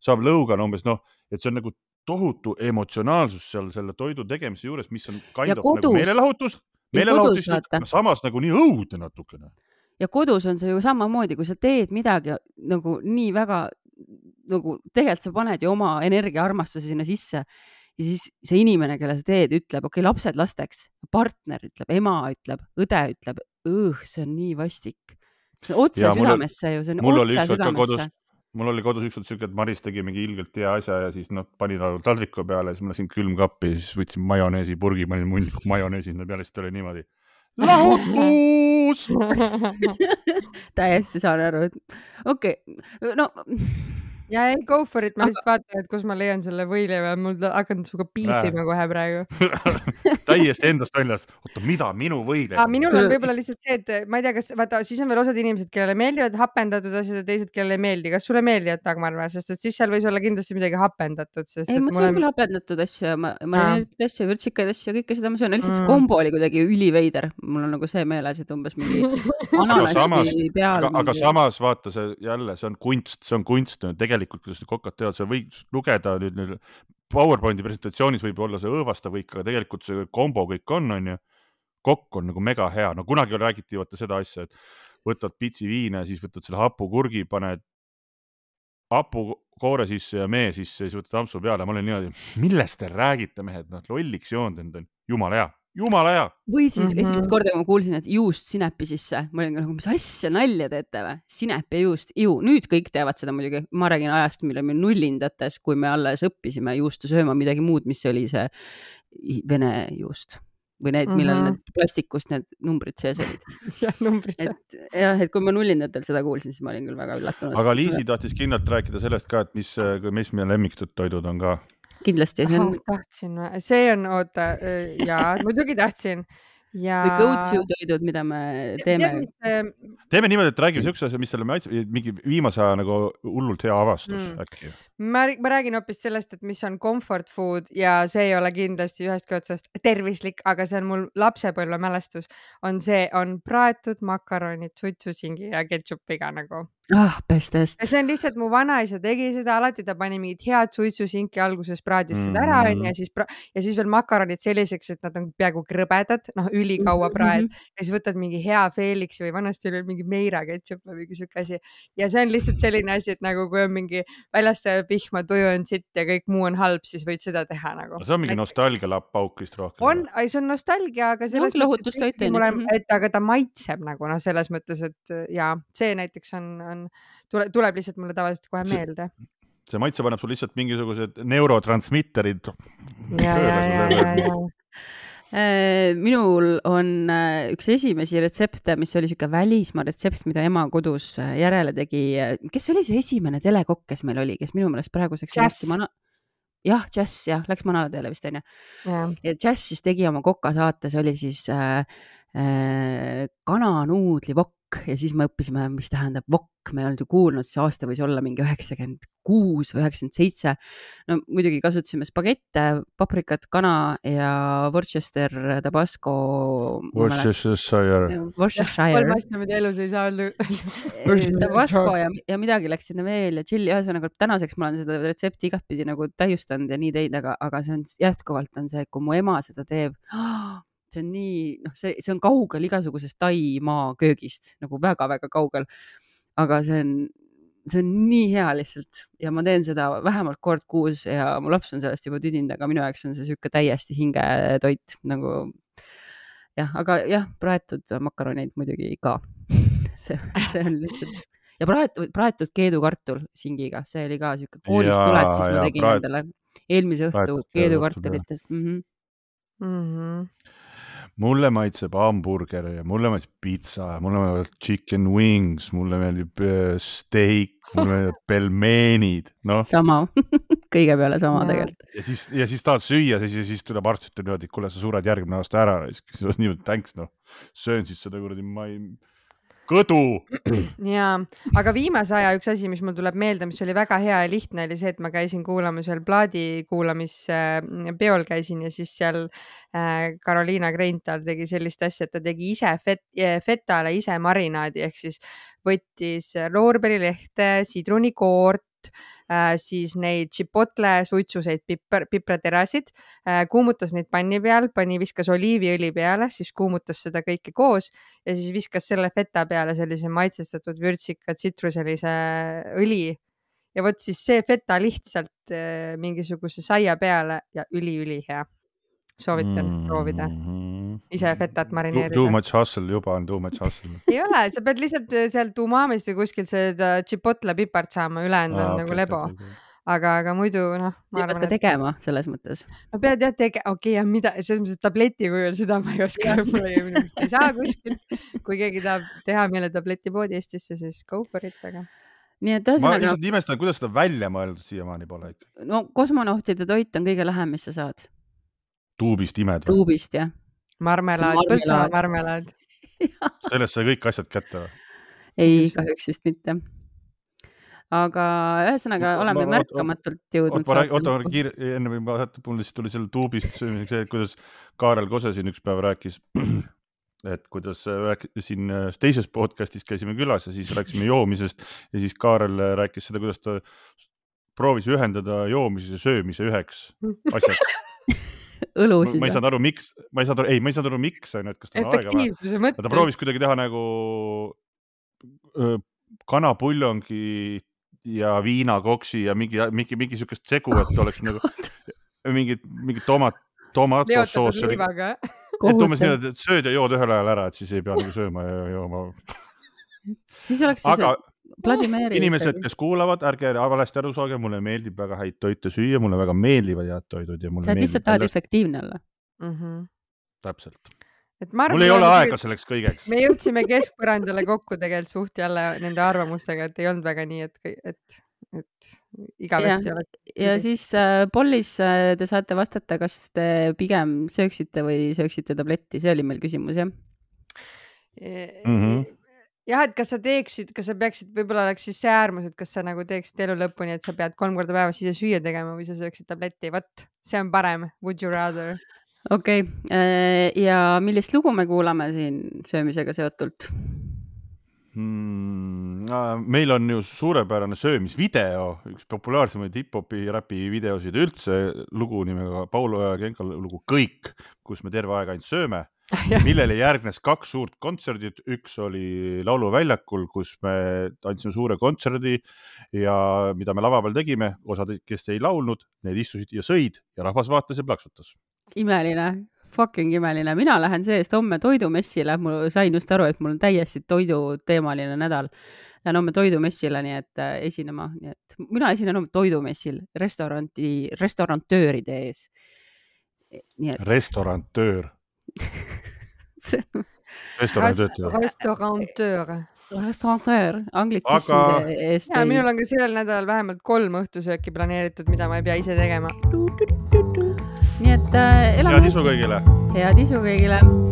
Speaker 3: saab lõuga. no umbes noh, et see on nagu tohutu emotsionaalsus seal selle toidu tegemise juures, mis on kind of nagu meelelahutus, meelelahutus, samas nagu nii õudne natukene.
Speaker 1: Ja kodus on see ju samamoodi, kui sa teed midagi nagu nii väga nagu tegelikult sa paned ju oma energiaarmastuse sinna sisse ja siis see inimene, kelle sa teed, ütleb, okei okay,, lapsed lasteks, partner ütleb, ema ütleb, õde ütleb, see on nii vastik. otse ja, südamesse ju, see on otse südamesse
Speaker 3: mul oli kodus ükskord siuke, et Maris tegi mingi ilgelt hea asja ja siis noh, pani ta taldriku peale, siis ma läksin külmkappi, siis võtsin majoneesipurgi, panin munniku majoneesi sinna peale, siis ta oli niimoodi. lahutus *laughs*
Speaker 1: täiesti saan aru, et okei okay., no
Speaker 2: ja ei, go for it, ma lihtsalt vaatan, et kus ma leian selle võileiva, mul hakkan sinuga piifima kohe praegu *laughs*
Speaker 3: täiesti endast väljas. oota, mida, minu võileib?
Speaker 2: minul on võib-olla lihtsalt see, et ma ei tea, kas vaata, siis on veel osad inimesed, kellele meeldivad hapendatud asjad ja teised, kellele ei meeldi. kas sulle meeldivad Dagmar või, sest et siis seal võis olla kindlasti midagi hapendatud, sest.
Speaker 1: ei, ma söön küll hapendatud asju, ma, marineeritud asju, vürtsikaid asju, kõike seda ma söön, lihtsalt see mm. kombo oli kuidagi üliveider. mul on nagu see meeles, et umbes mingi *laughs* ananassi peal.
Speaker 3: aga samas vaata see jälle, see on kunst, see on kunst, tegelikult tegelikult, kuidas need kokad teevad, sa võid lugeda nüüd, nüüd PowerPointi presentatsioonis võib olla see õõvastav kõik, aga tegelikult see kombo kõik on, onju. kokk on nagu mega hea, no kunagi räägiti vaata seda asja, et võtad pitsi viina siis võtad selle hapukurgi, paned hapukoore sisse ja mee sisse ja siis võtad ampsu peale. ma olin niimoodi, millest te räägite, mehed, noh, lolliks joonud end on, jumala hea jumala hea.
Speaker 1: või siis mm -hmm. esimest korda, kui ma kuulsin, et juust sinepi sisse, ma olin nagu, mis asja, nalja teete või? sinep ja juust, ju, nüüd kõik teavad seda muidugi, ma räägin ajast, mille me nullindates, kui me alles õppisime juustu sööma, midagi muud, mis oli see vene juust või need, millel mm -hmm. need plastikust need numbrid sees olid. *laughs*
Speaker 2: jah, numbrid.
Speaker 1: et jah, et kui ma nullindatel seda kuulsin, siis ma olin küll väga üllatunud.
Speaker 3: aga Liisi tahtis kindlalt rääkida sellest ka, et mis, mis meie lemmiktoidud on ka
Speaker 1: kindlasti.
Speaker 2: Oh, tahtsin, see on, oota, jaa, muidugi tahtsin ja.
Speaker 1: või go-to toidud, mida me teeme.
Speaker 3: teeme niimoodi, et räägime siukse asja, mis talle maitseb, mingi viimase aja nagu hullult hea avastus mm. äkki.
Speaker 2: Ma, ma räägin hoopis sellest, et mis on comfort food ja see ei ole kindlasti ühestki otsast tervislik, aga see on mul lapsepõlvemälestus, on see, on praetud makaronid suitsusingi ja ketšupiga nagu
Speaker 1: ah, bestest.
Speaker 2: see on lihtsalt mu vanaisa tegi seda, alati ta pani mingit head suitsusinki alguses praadis mm -hmm. seda ära onju ja siis ja siis veel makaronid selliseks, et nad on peaaegu krõbedad, noh ülikaua mm-hmm. praed mm -hmm. ja siis võtad mingi hea Felixi või vanasti oli mingi Meira ketšup või mingi siuke asi ja see on lihtsalt selline asi, et nagu kui on mingi väljas vihma, tuju on sitt ja kõik muu on halb, siis võid seda teha nagu.
Speaker 3: see on mingi nostalgialapp pauk vist rohkem.
Speaker 2: on, see on nostalgia, aga selles
Speaker 1: no, mõttes, et, mulle,
Speaker 2: et aga ta maitseb nagu noh, selles mõttes, et ja see näiteks on, on on, tule, tuleb lihtsalt mulle tavaliselt kohe see, meelde.
Speaker 3: see maitse paneb sul lihtsalt mingisugused neurotransmitterid.
Speaker 2: ja, ja, ja, ja, ja
Speaker 1: äh, minul on äh, üks esimesi retsepte, mis oli sihuke välismaa retsept, mida ema kodus äh, järele tegi. kes oli see esimene telekokk, kes meil oli, kes minu meelest praeguseks mana... jah, Jazz jah, läks Manalateele vist onju. ja Jazz siis tegi oma kokasaates oli siis äh, äh, kananuudlivokk wok ja siis me õppisime, mis tähendab wok, me ei olnud ju kuulnud, see aasta võis olla mingi üheksakümmend kuus või üheksakümmend seitse. no muidugi kasutasime spagette, paprikat, kana ja Worcester Tabasco.
Speaker 3: Worcestershire.
Speaker 1: Worcestershire.
Speaker 2: kolm asja, mida elus ei saa öelda *laughs*
Speaker 1: Tabasco ja, ja midagi läks sinna veel ja tšilli, ühesõnaga tänaseks ma olen seda retsepti igatpidi nagu täiustanud ja nii teinud, aga, aga see on jätkuvalt on see, kui mu ema seda teeb oh, see on nii, noh, see, see on kaugel igasugusest Taimaa köögist nagu väga-väga kaugel. aga see on, see on nii hea lihtsalt ja ma teen seda vähemalt kord kuus ja mu laps on sellest juba tüdinud, aga minu jaoks on see sihuke täiesti hingetoit nagu jah, aga jah, praetud makaronid muidugi ka *laughs* see, see on lihtsalt ja praetud, praetud keedukartul singiga, see oli ka sihuke koolist tuled, siis ma tegin praet... endale eelmise õhtu keedukartulitest mm. -hmm. Mm
Speaker 3: -hmm mulle maitseb hamburger ja mulle maitseb pitsa ja mulle meeldivad chicken wings, mulle meeldib äh, steak, mulle meeldivad *laughs* pelmeenid, noh.
Speaker 1: sama *laughs* kõige peale sama ja. tegelikult.
Speaker 3: ja siis, ja siis tahad süüa, siis, siis tuleb arst, ütleb niimoodi, et kuule, sa sured järgmine aasta ära, siis on niimoodi thanks, noh. söön siis seda kuradi, ma ei kõdu.
Speaker 2: ja, aga viimase aja üks asi, mis mul tuleb meelde, mis oli väga hea ja lihtne, oli see, et ma käisin kuulamas ühel plaadi kuulamispeol käisin ja siis seal äh, Carolina Greinthal tegi sellist asja, et ta tegi ise fet, fetale ise marinaadi ehk siis võttis loorberilehte, sidrunikoort, äh, siis neid chipotle suitsuseid piper, pipraterasid äh,, kuumutas neid panni peal, pani, viskas oliiviõli peale, siis kuumutas seda kõike koos ja siis viskas selle feta peale sellise maitsestatud vürtsika tsitruselise õli ja vot siis see feta lihtsalt äh, mingisuguse saia peale ja üliülihea. soovitan mm -hmm. proovida ise fetat
Speaker 3: Too
Speaker 2: marineerida.
Speaker 3: much hustle, juba on too much hustle. *laughs*
Speaker 2: ei ole, sa pead lihtsalt äh, sealt umamist või kuskilt seda chipotle pipart saama, ülejäänud on nagu lebo. aga, aga muidu noh, ma
Speaker 1: ja pead
Speaker 2: arvan,
Speaker 1: ka
Speaker 2: et
Speaker 1: tegema selles mõttes.
Speaker 2: no pead jah tegema, okei okay,, ja mida, selles mõttes et tableti kujul, seda ma ei oska, mul ei, minu meelest ei saa kuskilt. kui keegi tahab teha meile tabletipoodi Eestisse, siis go for it, aga
Speaker 1: nii et
Speaker 3: ma
Speaker 1: ühesõnaga,
Speaker 3: lihtsalt imestan, kuidas seda välja mõeldud siiamaani pole ikka.
Speaker 1: no kosmonautide toit on kõige lähem, mis sa saad.
Speaker 3: tuubist imed või?
Speaker 1: tuubist jah.
Speaker 2: Marmelaad. Põltsamaa marmelaad. *laughs*
Speaker 3: sellest sai kõik asjad kätte või?
Speaker 1: ei, kahjuks vist mitte. aga ühesõnaga oleme
Speaker 3: ma-
Speaker 1: märkamatult jõudnud
Speaker 3: oota, oota, kiire, enne või ma, mul lihtsalt tuli selle tuubist söömiseks see, kuidas Kaarel Kose siin üks päev rääkis, *clears throat* et kuidas rääk- siin äh, teises podcast'is käisime külas ja siis rääkisime joomisest ja siis Kaarel äh, rääkis seda, kuidas ta proovis ühendada joomise ja söömise üheks *laughs* asjaks. *laughs*
Speaker 1: õlu
Speaker 3: ma
Speaker 1: siis
Speaker 3: ei. saanud aru, miks, ma ei saanud aru, ei, ma ei saanud aru, miks on ju, et kas tal on aega vähe. ta proovis kuidagi teha nagu kanapuljongi ja viinakoksi ja mingi, mingi, mingi siukest segu, et oleks nagu *laughs* mingit, mingit tomat, tomatosoos et umbes niimoodi, et sööd ja jood ühel ajal ära, et siis ei pea nagu sööma ja jooma. *laughs*
Speaker 1: siis oleks ju
Speaker 3: aga
Speaker 1: see Vladimiri.
Speaker 3: inimesed, kes kuulavad, ärge valesti aru saage, mulle meeldib väga häid toite süüa, mulle väga meeldivad head toidud ja mulle
Speaker 1: sa oled lihtsalt tahad efektiivne olla.
Speaker 3: täpselt.
Speaker 2: Mhm. et ma arvan.
Speaker 3: mul ei ole aega. selleks kõigeks.
Speaker 2: me jõudsime keskpõrandale kokku tegelikult suht jälle nende arvamustega, et ei olnud väga nii, et, et, et igavesti oleks.
Speaker 1: ja siis äh, pollis äh, te saate vastata, kas te pigem sööksite või sööksite tabletti, see oli meil küsimus jah.
Speaker 3: Mhm.
Speaker 2: jah, et kas sa teeksid, kas sa peaksid, võib-olla oleks siis see äärmus, et kas sa nagu teeksid elu lõpuni, et sa pead kolm korda päevas ise süüa tegema või sa sööksid tabletti, vot see on parem, would you rather.
Speaker 1: okei okay., ja millist lugu me kuulame siin söömisega seotult?
Speaker 3: Mm, meil on ju suurepärane söömisvideo, üks populaarsemaid hip-hopi räpi videosid üldse, lugu nimega Paulo ja Genka lugu Kõik, kus me terve aeg ainult sööme, millele järgnes kaks suurt kontserdit, üks oli Lauluväljakul, kus me andsime suure kontserdi ja mida me lava peal tegime, osad, kes ei laulnud, need istusid ja sõid ja rahvas vaatas ja plaksutas.
Speaker 1: imeline, fucking imeline, mina lähen see-eest homme toidumessile, ma sain just aru, et mul on täiesti toiduteemaline nädal. Lähen homme toidumessile, nii et äh, esinema, nii et mina esinen homme toidumessil restoranti, restauratööride ees. et *laughs*
Speaker 3: restaurantöör,
Speaker 1: see-
Speaker 3: restoranitöötaja.
Speaker 2: restaurantöör.
Speaker 1: restauratöör, anglitsismide eest
Speaker 2: ja minul on ka sellel nädalal vähemalt kolm õhtusööki planeeritud, mida ma ei pea ise tegema.
Speaker 1: nii et äh, elame
Speaker 3: head isu kõigile.
Speaker 1: head isu kõigile